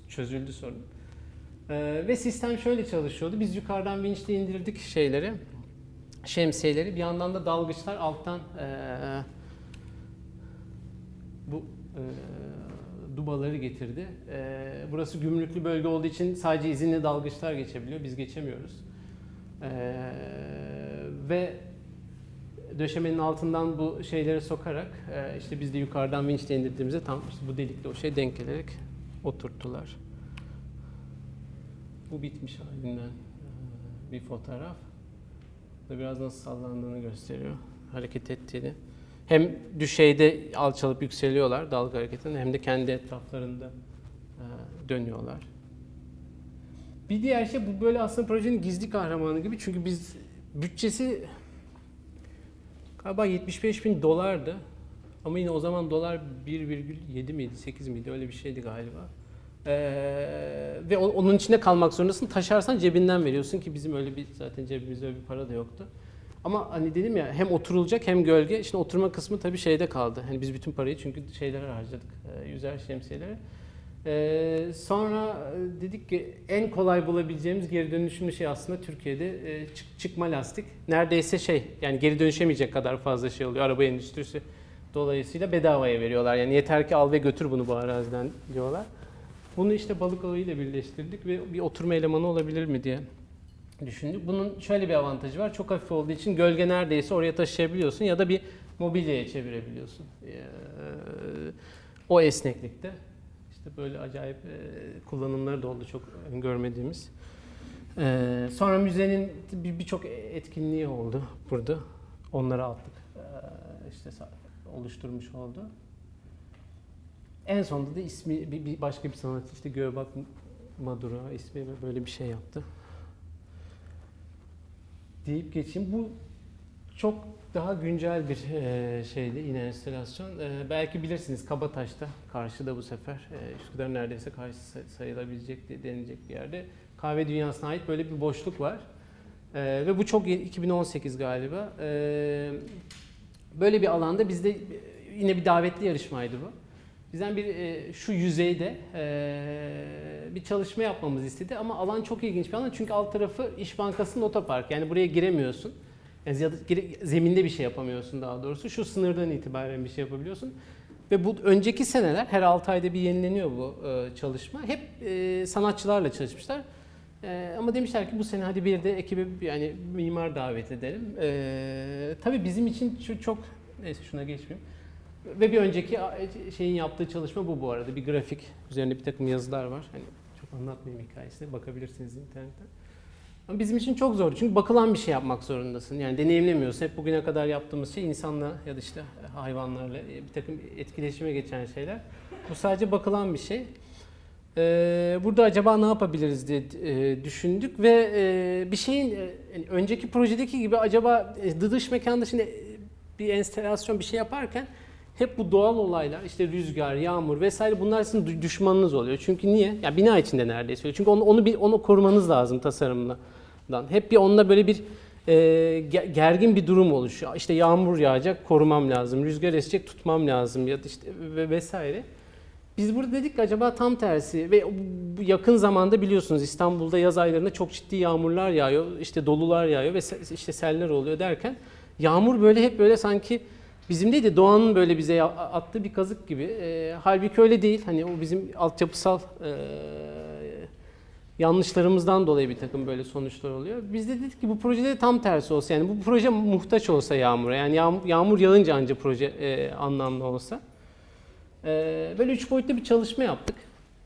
Çözüldü sorun. Ee, ve sistem şöyle çalışıyordu. Biz yukarıdan vinçle indirdik şeyleri, şemsiyeleri. Bir yandan da dalgıçlar alttan ee, bu ee, dubaları getirdi. Ee, burası gümrüklü bölge olduğu için sadece izinli dalgıçlar geçebiliyor. Biz geçemiyoruz. Ee, ve döşemenin altından bu şeyleri sokarak e, işte biz de yukarıdan vinçle indirdiğimizde tam işte bu delikle o şey denk gelerek oturttular. Bu bitmiş halinden bir fotoğraf. Da biraz nasıl sallandığını gösteriyor. Hareket ettiğini. Hem düşeyde alçalıp yükseliyorlar dalga hareketinde hem de kendi etraflarında dönüyorlar. Bir diğer şey bu böyle aslında projenin gizli kahramanı gibi çünkü biz bütçesi Galiba 75 bin dolardı. Ama yine o zaman dolar 1,7 miydi, 8 miydi öyle bir şeydi galiba. Ee, ve onun içinde kalmak zorundasın. Taşarsan cebinden veriyorsun ki bizim öyle bir zaten cebimizde öyle bir para da yoktu. Ama hani dedim ya hem oturulacak hem gölge. Şimdi oturma kısmı tabii şeyde kaldı. Hani biz bütün parayı çünkü şeylere harcadık. E, yüzer şemsiyelere. Ee, sonra e, dedik ki en kolay bulabileceğimiz geri dönüşümlü şey aslında Türkiye'de e, çık, çıkma lastik. Neredeyse şey yani geri dönüşemeyecek kadar fazla şey oluyor. Araba endüstrisi dolayısıyla bedavaya veriyorlar. Yani yeter ki al ve götür bunu bu araziden diyorlar. Bunu işte balık ağıyla birleştirdik ve bir oturma elemanı olabilir mi diye düşündük. Bunun şöyle bir avantajı var. Çok hafif olduğu için gölge neredeyse oraya taşıyabiliyorsun ya da bir mobilyaya çevirebiliyorsun. Ee, o esneklikte. İşte böyle acayip e, kullanımları da oldu çok görmediğimiz. E, sonra müzenin birçok bir etkinliği oldu burada. Onları attık. E, işte oluşturmuş oldu. En sonunda da ismi bir, bir başka bir sanatçı işte Göbak Madura ismi böyle bir şey yaptı. Deyip geçeyim. Bu çok daha güncel bir e, şeydi yine enstelasyon. E, belki bilirsiniz Kabataş'ta karşıda bu sefer e, Üsküdar neredeyse karşı sayılabilecek denilecek bir yerde kahve dünyasına ait böyle bir boşluk var. E, ve bu çok yeni 2018 galiba. E, böyle bir alanda bizde yine bir davetli yarışmaydı bu. Bizden bir e, şu yüzeyde e, bir çalışma yapmamızı istedi ama alan çok ilginç bir alan çünkü alt tarafı İş Bankası'nın otopark yani buraya giremiyorsun. Yani ya da zeminde bir şey yapamıyorsun daha doğrusu. Şu sınırdan itibaren bir şey yapabiliyorsun. Ve bu önceki seneler her 6 ayda bir yenileniyor bu e, çalışma. Hep e, sanatçılarla çalışmışlar. E, ama demişler ki bu sene hadi bir de ekibi yani mimar davet edelim. E, tabii bizim için şu çok neyse şuna geçmeyeyim. Ve bir önceki şeyin yaptığı çalışma bu bu arada. Bir grafik üzerinde bir takım yazılar var. Hani çok anlatmayayım hikayesine bakabilirsiniz internetten. Ama bizim için çok zor. Çünkü bakılan bir şey yapmak zorundasın. Yani deneyimlemiyorsun. Hep bugüne kadar yaptığımız şey insanla ya da işte hayvanlarla bir takım etkileşime geçen şeyler. Bu sadece bakılan bir şey. Ee, burada acaba ne yapabiliriz diye e, düşündük ve e, bir şeyin e, önceki projedeki gibi acaba dış mekanda şimdi bir enstelasyon bir şey yaparken hep bu doğal olaylar işte rüzgar, yağmur vesaire bunlar sizin düşmanınız oluyor. Çünkü niye? Ya bina içinde neredeyse. Çünkü onu onu bir onu korumanız lazım tasarımla. Hep bir onunla böyle bir e, gergin bir durum oluşuyor. İşte yağmur yağacak korumam lazım, rüzgar esecek tutmam lazım ya da işte ve vesaire. Biz burada dedik ki acaba tam tersi ve yakın zamanda biliyorsunuz İstanbul'da yaz aylarında çok ciddi yağmurlar yağıyor, işte dolular yağıyor ve işte seller oluyor derken yağmur böyle hep böyle sanki bizim değil de doğanın böyle bize attığı bir kazık gibi. Ee, halbuki öyle değil. Hani o bizim altyapısal e, yanlışlarımızdan dolayı bir takım böyle sonuçlar oluyor. Biz de dedik ki bu projede tam tersi olsa yani bu proje muhtaç olsa yağmura yani yağmur, yağmur yağınca anca proje e, anlamlı olsa. Ee, böyle üç boyutlu bir çalışma yaptık.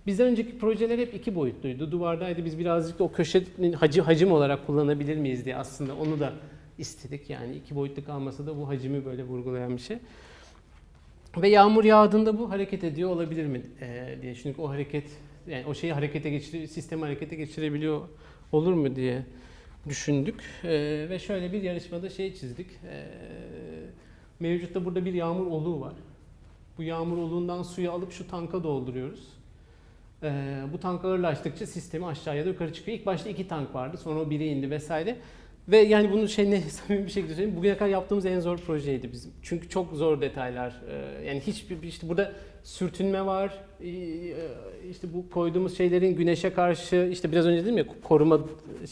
Bizden önceki projeler hep iki boyutluydu. Duvardaydı. Biz birazcık da o köşenin hacim, hacim olarak kullanabilir miyiz diye aslında onu da istedik. Yani iki boyutlu kalmasa da bu hacimi böyle vurgulayan bir şey. Ve yağmur yağdığında bu hareket ediyor olabilir mi ee, diye. Çünkü o hareket, yani o şeyi harekete geçir, sistemi harekete geçirebiliyor olur mu diye düşündük. Ee, ve şöyle bir yarışmada şey çizdik. Ee, mevcutta burada bir yağmur oluğu var. Bu yağmur oluğundan suyu alıp şu tanka dolduruyoruz. Ee, bu tank ağırlaştıkça sistemi aşağıya da yukarı çıkıyor. İlk başta iki tank vardı. Sonra o biri indi vesaire. Ve yani bunu şey ne samimi bir şekilde söyleyeyim. Bugüne kadar yaptığımız en zor projeydi bizim. Çünkü çok zor detaylar. Ee, yani hiçbir işte burada sürtünme var. Ee, işte bu koyduğumuz şeylerin güneşe karşı işte biraz önce dedim ya koruma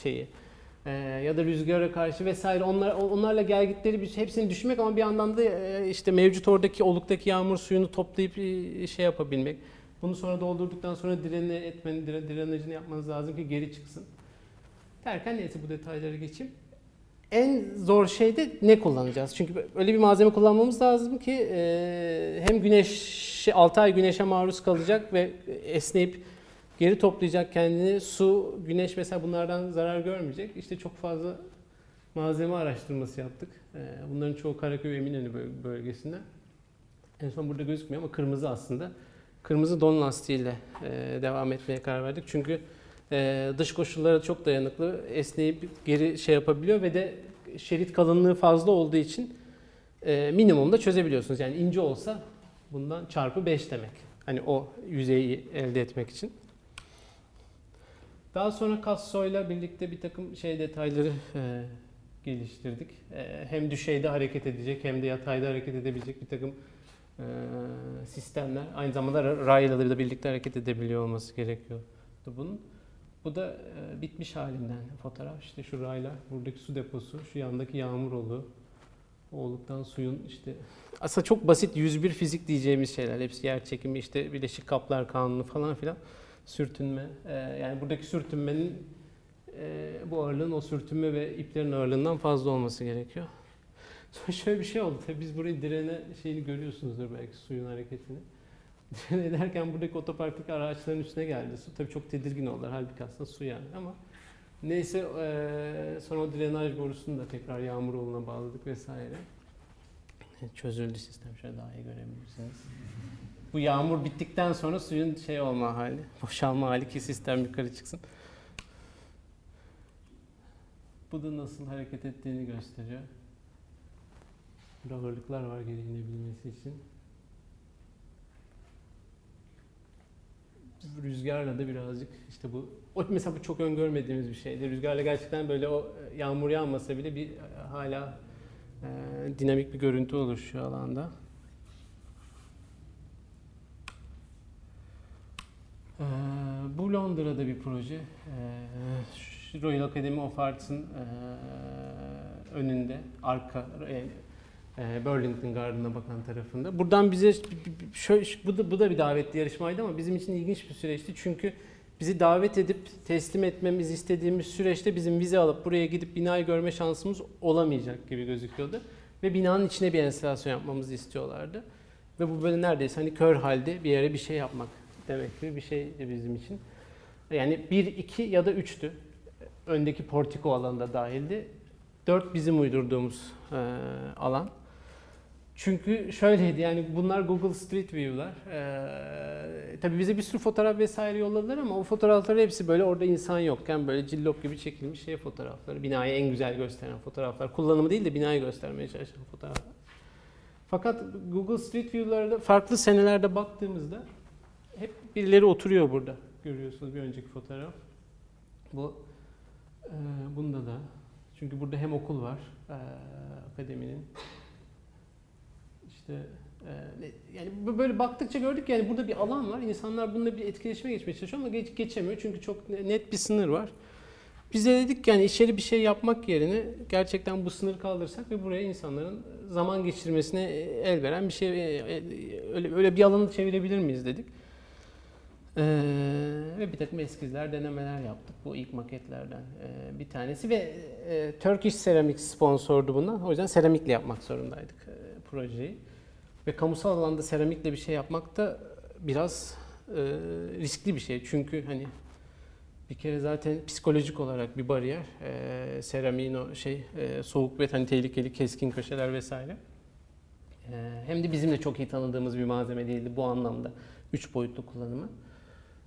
şeyi. Ee, ya da rüzgara karşı vesaire onlar onlarla gelgitleri bir hepsini düşünmek ama bir yandan da e, işte mevcut oradaki oluktaki yağmur suyunu toplayıp e, şey yapabilmek. Bunu sonra doldurduktan sonra direne etmenin dire- drenajını yapmanız lazım ki geri çıksın. Derken neyse bu detaylara geçeyim. En zor şey de ne kullanacağız? Çünkü öyle bir malzeme kullanmamız lazım ki e, hem güneş 6 ay güneşe maruz kalacak ve esneyip geri toplayacak kendini. Su, güneş mesela bunlardan zarar görmeyecek. İşte çok fazla malzeme araştırması yaptık. E, bunların çoğu Karaköy Eminönü böl- bölgesinden. En son burada gözükmüyor ama kırmızı aslında. Kırmızı don lastiğiyle e, devam etmeye karar verdik. Çünkü e, dış koşullara çok dayanıklı, esneyip geri şey yapabiliyor ve de şerit kalınlığı fazla olduğu için e, minimumda çözebiliyorsunuz. Yani ince olsa bundan çarpı 5 demek. Hani o yüzeyi elde etmek için. Daha sonra Casso'yla birlikte bir takım şey detayları e, geliştirdik. E, hem düşeyde hareket edecek hem de yatayda hareket edebilecek bir takım e, sistemler. Aynı zamanda ra- raylarla da birlikte hareket edebiliyor olması gerekiyordu bunun. Bu da e, bitmiş halinden fotoğraf. İşte şu raylar, buradaki su deposu, şu yandaki yağmur oluğu. O oluktan suyun işte aslında çok basit 101 fizik diyeceğimiz şeyler. Hepsi yer çekimi, işte bileşik kaplar kanunu falan filan. Sürtünme. E, yani buradaki sürtünmenin e, bu ağırlığın o sürtünme ve iplerin ağırlığından fazla olması gerekiyor. Sonra şöyle bir şey oldu. Tabii biz burayı direne şeyini görüyorsunuzdur belki suyun hareketini. Ederken buradaki otoparktaki araçların üstüne geldi su. Tabii çok tedirgin oldular. Halbuki aslında su yani ama neyse eee, sonra o drenaj borusunu da tekrar yağmur yoluna bağladık vesaire. Çözüldü sistem. Şöyle daha iyi görebilirsiniz. Bu yağmur bittikten sonra suyun şey olma hali, boşalma hali ki sistem yukarı çıksın. Bu da nasıl hareket ettiğini gösteriyor. Burada ağırlıklar var geri inebilmesi için. Rüzgarla da birazcık işte bu o mesela bu çok öngörmediğimiz bir şeydi. Rüzgarla gerçekten böyle o e, yağmur yağmasa bile bir e, hala e, dinamik bir görüntü oluşuyor alanda. Ee, bu Londra'da bir proje. Ee, Royal Academy of Arts'ın e, önünde, arka, e, e, Burlington Garden'a bakan tarafında. Buradan bize şöyle, bu da, bu da bir davetli yarışmaydı ama bizim için ilginç bir süreçti. Çünkü bizi davet edip teslim etmemiz istediğimiz süreçte bizim vize alıp buraya gidip binayı görme şansımız olamayacak gibi gözüküyordu. Ve binanın içine bir enstalasyon yapmamızı istiyorlardı. Ve bu böyle neredeyse hani kör halde bir yere bir şey yapmak demek gibi bir şeydi bizim için. Yani 1, 2 ya da 3'tü. Öndeki portiko alanında dahildi. 4 bizim uydurduğumuz e, alan. Çünkü şöyleydi yani bunlar Google Street View'lar. Ee, tabii bize bir sürü fotoğraf vesaire yolladılar ama o fotoğraflar hepsi böyle orada insan yokken böyle cillop gibi çekilmiş şey fotoğrafları. Binayı en güzel gösteren fotoğraflar. Kullanımı değil de binayı göstermeye çalışan fotoğraflar. Fakat Google Street View'larda farklı senelerde baktığımızda hep birileri oturuyor burada. Görüyorsunuz bir önceki fotoğraf. Bu e, bunda da. Çünkü burada hem okul var e, akademinin. İşte e, yani böyle baktıkça gördük yani burada bir alan var. İnsanlar bununla bir etkileşime geçmeye çalışıyor ama geç, geçemiyor çünkü çok net bir sınır var. Biz de dedik yani içeri bir şey yapmak yerine gerçekten bu sınır kaldırsak ve buraya insanların zaman geçirmesine el veren bir şey öyle öyle bir alanı çevirebilir miyiz dedik. Ee, ve bir takım eskizler, denemeler yaptık. Bu ilk maketlerden e, bir tanesi ve e, Turkish Ceramics sponsordu bundan. O yüzden seramikle yapmak zorundaydık e, projeyi. Ve kamusal alanda seramikle bir şey yapmak da biraz e, riskli bir şey. Çünkü hani bir kere zaten psikolojik olarak bir bariyer. E, seramiğin o şey e, soğuk ve hani tehlikeli keskin köşeler vesaire. E, hem de bizim de çok iyi tanıdığımız bir malzeme değildi bu anlamda. Üç boyutlu kullanımı.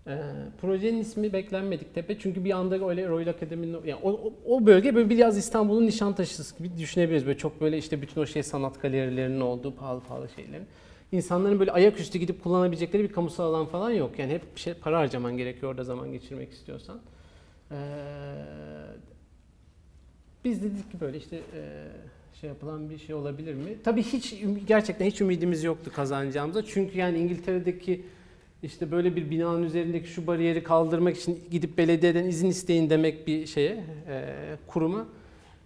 E, projenin ismi beklenmedik tepe çünkü bir anda öyle Royal Akademi'nin yani o, o bölge böyle biraz İstanbul'un Nişantaşı'sı gibi düşünebiliriz. Böyle çok böyle işte bütün o şey sanat galerilerinin olduğu pahalı pahalı şeylerin. İnsanların böyle ayaküstü gidip kullanabilecekleri bir kamusal alan falan yok. Yani hep bir şey para harcaman gerekiyor orada zaman geçirmek istiyorsan. Ee, biz dedik ki böyle işte e, şey yapılan bir şey olabilir mi? Tabii hiç gerçekten hiç ümidimiz yoktu kazanacağımıza. Çünkü yani İngiltere'deki işte böyle bir binanın üzerindeki şu bariyeri kaldırmak için gidip belediyeden izin isteyin demek bir şeye, e, kuruma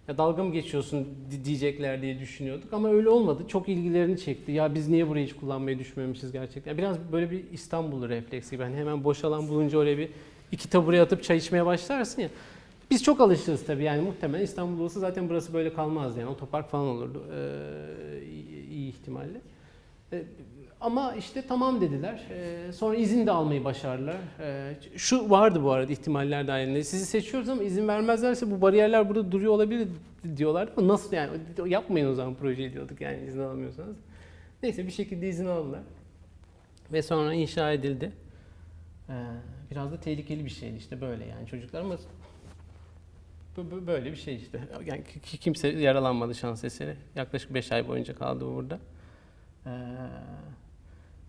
ya dalga mı geçiyorsun diyecekler diye düşünüyorduk ama öyle olmadı. Çok ilgilerini çekti. Ya biz niye burayı hiç kullanmayı düşünmemişiz gerçekten. Biraz böyle bir İstanbul refleksi gibi. Hani hemen boş alan bulunca oraya bir iki tabure atıp çay içmeye başlarsın ya. Biz çok alışırız tabii yani muhtemelen İstanbul olsa zaten burası böyle kalmazdı yani otopark falan olurdu ee, iyi, iyi ihtimalle. Ee, ama işte tamam dediler. Ee, sonra izin de almayı başardılar. Ee, şu vardı bu arada ihtimaller dahilinde. Sizi seçiyoruz ama izin vermezlerse bu bariyerler burada duruyor olabilir diyorlar. Ama nasıl yani yapmayın o zaman projeyi diyorduk yani izin alamıyorsanız. Neyse bir şekilde izin aldılar. Ve sonra inşa edildi. Ee, biraz da tehlikeli bir şeydi işte böyle yani çocuklar ama böyle bir şey işte. Yani kimse yaralanmadı şans eseri. Yaklaşık 5 ay boyunca kaldı burada. Ee,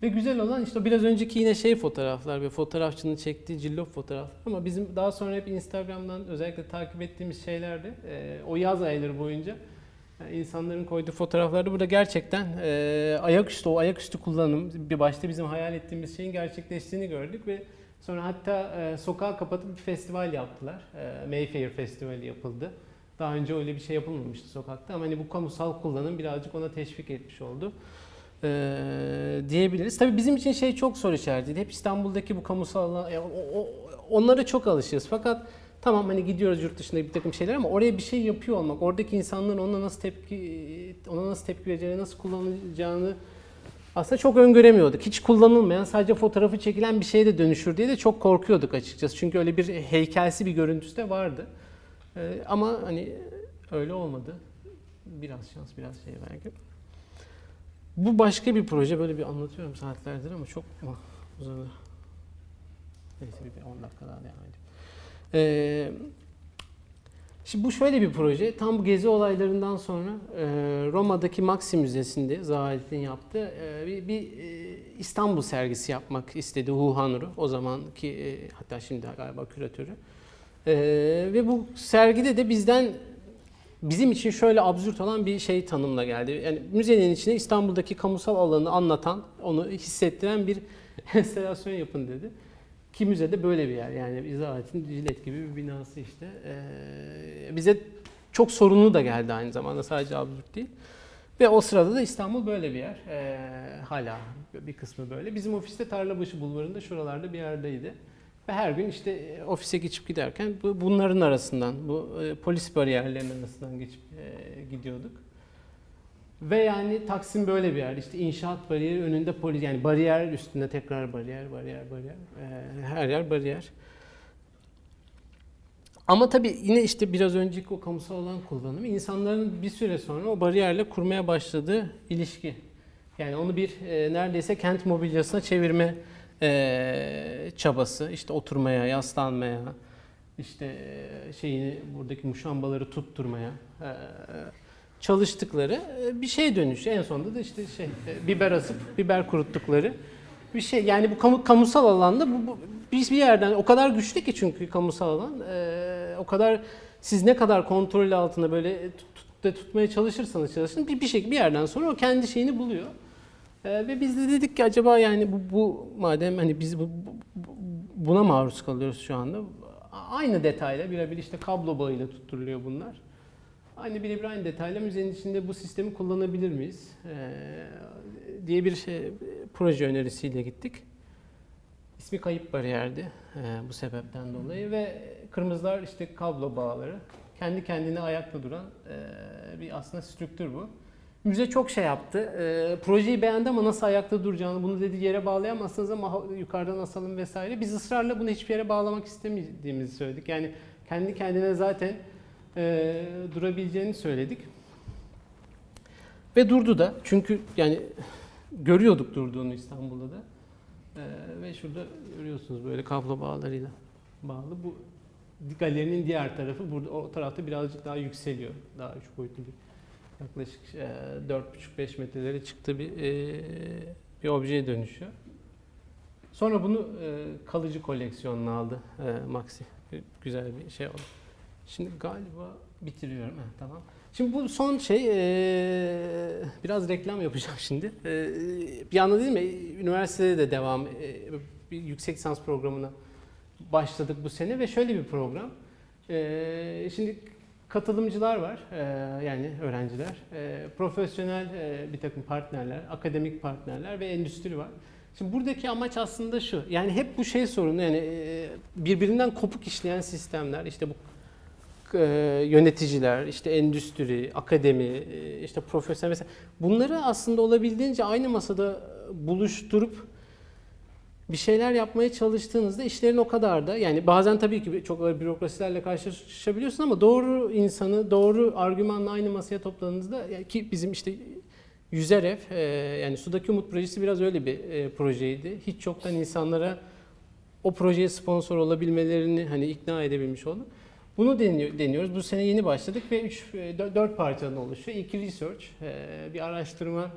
ve güzel olan işte biraz önceki yine şey fotoğraflar ve fotoğrafçının çektiği cillop fotoğraflar ama bizim daha sonra hep Instagram'dan özellikle takip ettiğimiz şeylerde e, o yaz ayları boyunca yani e, insanların koyduğu fotoğraflarda burada gerçekten e, ayaküstü o ayaküstü kullanım bir başta bizim hayal ettiğimiz şeyin gerçekleştiğini gördük ve sonra hatta e, sokağı kapatıp bir festival yaptılar. E, Mayfair Festivali yapıldı. Daha önce öyle bir şey yapılmamıştı sokakta ama hani bu kamusal kullanım birazcık ona teşvik etmiş oldu e, diyebiliriz. Tabii bizim için şey çok soru işaretiydi. Hep İstanbul'daki bu kamusal alan, yani o, o, onlara çok alışığız. Fakat tamam hani gidiyoruz yurt dışında bir takım şeyler ama oraya bir şey yapıyor olmak, oradaki insanların ona nasıl tepki ona nasıl tepki vereceğini, nasıl kullanacağını aslında çok öngöremiyorduk. Hiç kullanılmayan, sadece fotoğrafı çekilen bir şeye de dönüşür diye de çok korkuyorduk açıkçası. Çünkü öyle bir heykelsi bir görüntüsü de vardı. Ee, ama hani öyle olmadı. Biraz şans, biraz şey belki. Bu başka bir proje. Böyle bir anlatıyorum saatlerdir ama çok uzadı. Neyse bir 10 dakika daha devam edeyim. Ee, şimdi bu şöyle bir proje. Tam bu gezi olaylarından sonra e, Roma'daki Maxi Müzesi'nde Zahid'in yaptığı e, bir, bir e, İstanbul sergisi yapmak istedi Huhanuru. O zamanki e, hatta şimdi galiba küratörü. E, ve bu sergide de bizden bizim için şöyle absürt olan bir şey tanımla geldi. Yani müzenin içine İstanbul'daki kamusal alanı anlatan, onu hissettiren bir enstalasyon yapın dedi. Ki müzede böyle bir yer yani İzahat'in cilet gibi bir binası işte. Ee, bize çok sorunlu da geldi aynı zamanda sadece absürt değil. Ve o sırada da İstanbul böyle bir yer. Ee, hala bir kısmı böyle. Bizim ofiste Tarlabaşı Bulvarı'nda şuralarda bir yerdeydi. Ve her gün işte e, ofise geçip giderken bu, bunların arasından, bu e, polis bariyerlerinin arasından geçip e, gidiyorduk. Ve yani Taksim böyle bir yer. İşte inşaat bariyeri önünde polis yani bariyer üstünde tekrar bariyer, bariyer, bariyer. E, her yer bariyer. Ama tabii yine işte biraz önceki o kamusal alan kullanımı insanların bir süre sonra o bariyerle kurmaya başladığı ilişki. Yani onu bir e, neredeyse kent mobilyasına çevirme e, çabası, işte oturmaya, yaslanmaya, işte şeyini buradaki muşambaları tutturmaya e, çalıştıkları bir şey dönüşü. En sonunda da işte şey biber asıp biber kuruttukları bir şey. Yani bu kamu, kamusal alanda bu, bu biz bir yerden o kadar güçlü ki çünkü kamusal alan e, o kadar siz ne kadar kontrol altında böyle tut, tut, tutmaya çalışırsanız çalışın bir, bir şekilde bir yerden sonra o kendi şeyini buluyor. E, ve biz de dedik ki acaba yani bu, bu madem hani biz bu, bu- buna maruz kalıyoruz şu anda. Aynı detayla birebir işte kablo bağıyla tutturuluyor bunlar. Aynı birebir aynı detayla müzenin içinde bu sistemi kullanabilir miyiz? E, diye bir şey, proje önerisiyle gittik. İsmi kayıp bariyerdi e, bu sebepten dolayı ve kırmızılar işte kablo bağları. Kendi kendine ayakta duran e, bir aslında strüktür bu. Müze çok şey yaptı. E, projeyi beğendi ama nasıl ayakta duracağını, bunu dedi yere bağlayamazsınız ama yukarıdan asalım vesaire. Biz ısrarla bunu hiçbir yere bağlamak istemediğimizi söyledik. Yani kendi kendine zaten e, durabileceğini söyledik. Ve durdu da. Çünkü yani görüyorduk durduğunu İstanbul'da da. Ee, ve şurada görüyorsunuz böyle kablo bağlarıyla bağlı. Bu galerinin diğer tarafı burada o tarafta birazcık daha yükseliyor. Daha üç boyutlu bir yaklaşık e, 4,5-5 metrelere çıktı bir e, bir objeye dönüşüyor. Sonra bunu e, kalıcı koleksiyonuna aldı e, Maxi. Güzel bir şey oldu. Şimdi galiba bitiriyorum. Heh, tamam. Şimdi bu son şey e, biraz reklam yapacağım şimdi. E, bir anda değil mi? Üniversitede de devam e, bir yüksek lisans programına başladık bu sene ve şöyle bir program. E, şimdi katılımcılar var e, yani öğrenciler, e, profesyonel e, bir takım partnerler, akademik partnerler ve endüstri var. Şimdi buradaki amaç aslında şu. Yani hep bu şey sorunu yani birbirinden kopuk işleyen sistemler işte bu yöneticiler, işte endüstri, akademi, işte profesyonel mesela bunları aslında olabildiğince aynı masada buluşturup bir şeyler yapmaya çalıştığınızda işlerin o kadar da yani bazen tabii ki çok ağır bürokrasilerle karşılaşabiliyorsun ama doğru insanı doğru argümanla aynı masaya topladığınızda ki bizim işte Yüzer e, yani Sudaki Umut projesi biraz öyle bir e, projeydi. Hiç çoktan insanlara o projeye sponsor olabilmelerini hani ikna edebilmiş olduk. Bunu deniyor, deniyoruz. Bu sene yeni başladık ve 3 4 parçadan oluşuyor. İlki research, e, bir araştırma e,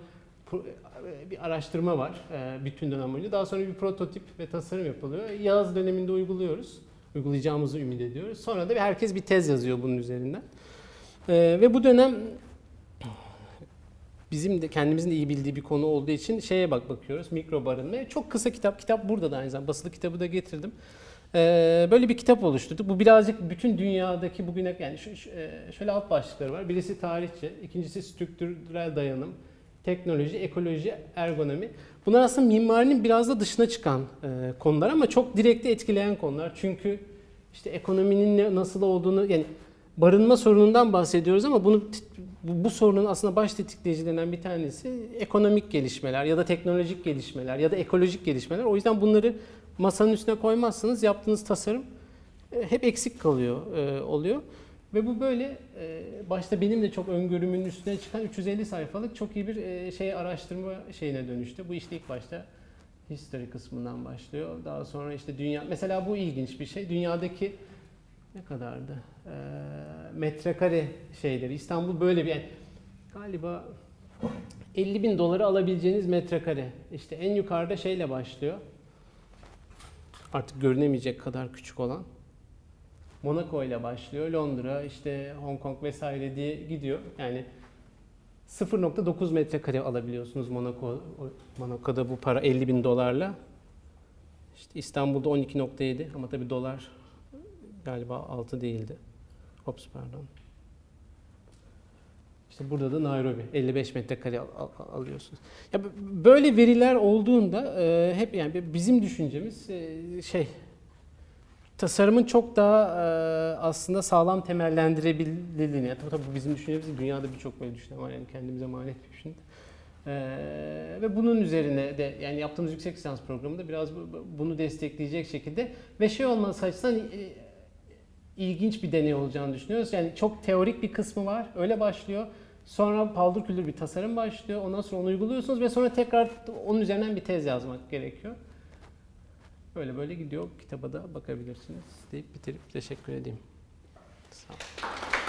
bir araştırma var e, bütün dönem boyunca. Daha sonra bir prototip ve tasarım yapılıyor. Yaz döneminde uyguluyoruz. Uygulayacağımızı ümit ediyoruz. Sonra da herkes bir tez yazıyor bunun üzerinden. E, Ve bu dönem bizim de kendimizin de iyi bildiği bir konu olduğu için şeye bak bakıyoruz. Mikro barınma. Çok kısa kitap. Kitap burada da aynı zamanda. Basılı kitabı da getirdim. Ee, böyle bir kitap oluşturduk. Bu birazcık bütün dünyadaki bugüne yani e, şöyle alt başlıkları var. Birisi tarihçi, ikincisi strüktürel dayanım, teknoloji, ekoloji, ergonomi. Bunlar aslında mimarinin biraz da dışına çıkan e, konular ama çok direkte etkileyen konular. Çünkü işte ekonominin nasıl olduğunu yani barınma sorunundan bahsediyoruz ama bunu bu sorunun aslında baş tetikleyicilerinden bir tanesi ekonomik gelişmeler ya da teknolojik gelişmeler ya da ekolojik gelişmeler. O yüzden bunları masanın üstüne koymazsanız yaptığınız tasarım e, hep eksik kalıyor e, oluyor. Ve bu böyle e, başta benim de çok öngörümün üstüne çıkan 350 sayfalık çok iyi bir e, şey araştırma şeyine dönüştü. Bu işte ilk başta history kısmından başlıyor. Daha sonra işte dünya mesela bu ilginç bir şey. Dünyadaki ne kadardı? E, metrekare şeyleri. İstanbul böyle bir yani galiba 50 bin doları alabileceğiniz metrekare. İşte en yukarıda şeyle başlıyor. Artık görünemeyecek kadar küçük olan. Monaco ile başlıyor. Londra, işte Hong Kong vesaire diye gidiyor. Yani 0.9 metrekare alabiliyorsunuz Monaco. Monaco'da bu para 50 bin dolarla. İşte İstanbul'da 12.7 ama tabii dolar galiba 6 değildi. Ops pardon. İşte burada da Nairobi 55 metrekare al- al- alıyorsunuz. Ya böyle veriler olduğunda e, hep yani bizim düşüncemiz e, şey tasarımın çok daha e, aslında sağlam temellendirebildiğini. Yani tabii, tabii bizim düşüncemiz dünyada birçok böyle düşünen var yani kendimize mal etmiyor şimdi. E, ve bunun üzerine de yani yaptığımız yüksek lisans programında biraz bu- bu- bunu destekleyecek şekilde ve şey olması açısından e, ilginç bir deney olacağını düşünüyoruz. Yani çok teorik bir kısmı var. Öyle başlıyor. Sonra paldır küldür bir tasarım başlıyor. Ondan sonra onu uyguluyorsunuz ve sonra tekrar onun üzerinden bir tez yazmak gerekiyor. Böyle böyle gidiyor. Kitaba da bakabilirsiniz deyip bitirip teşekkür edeyim. Sağ olun.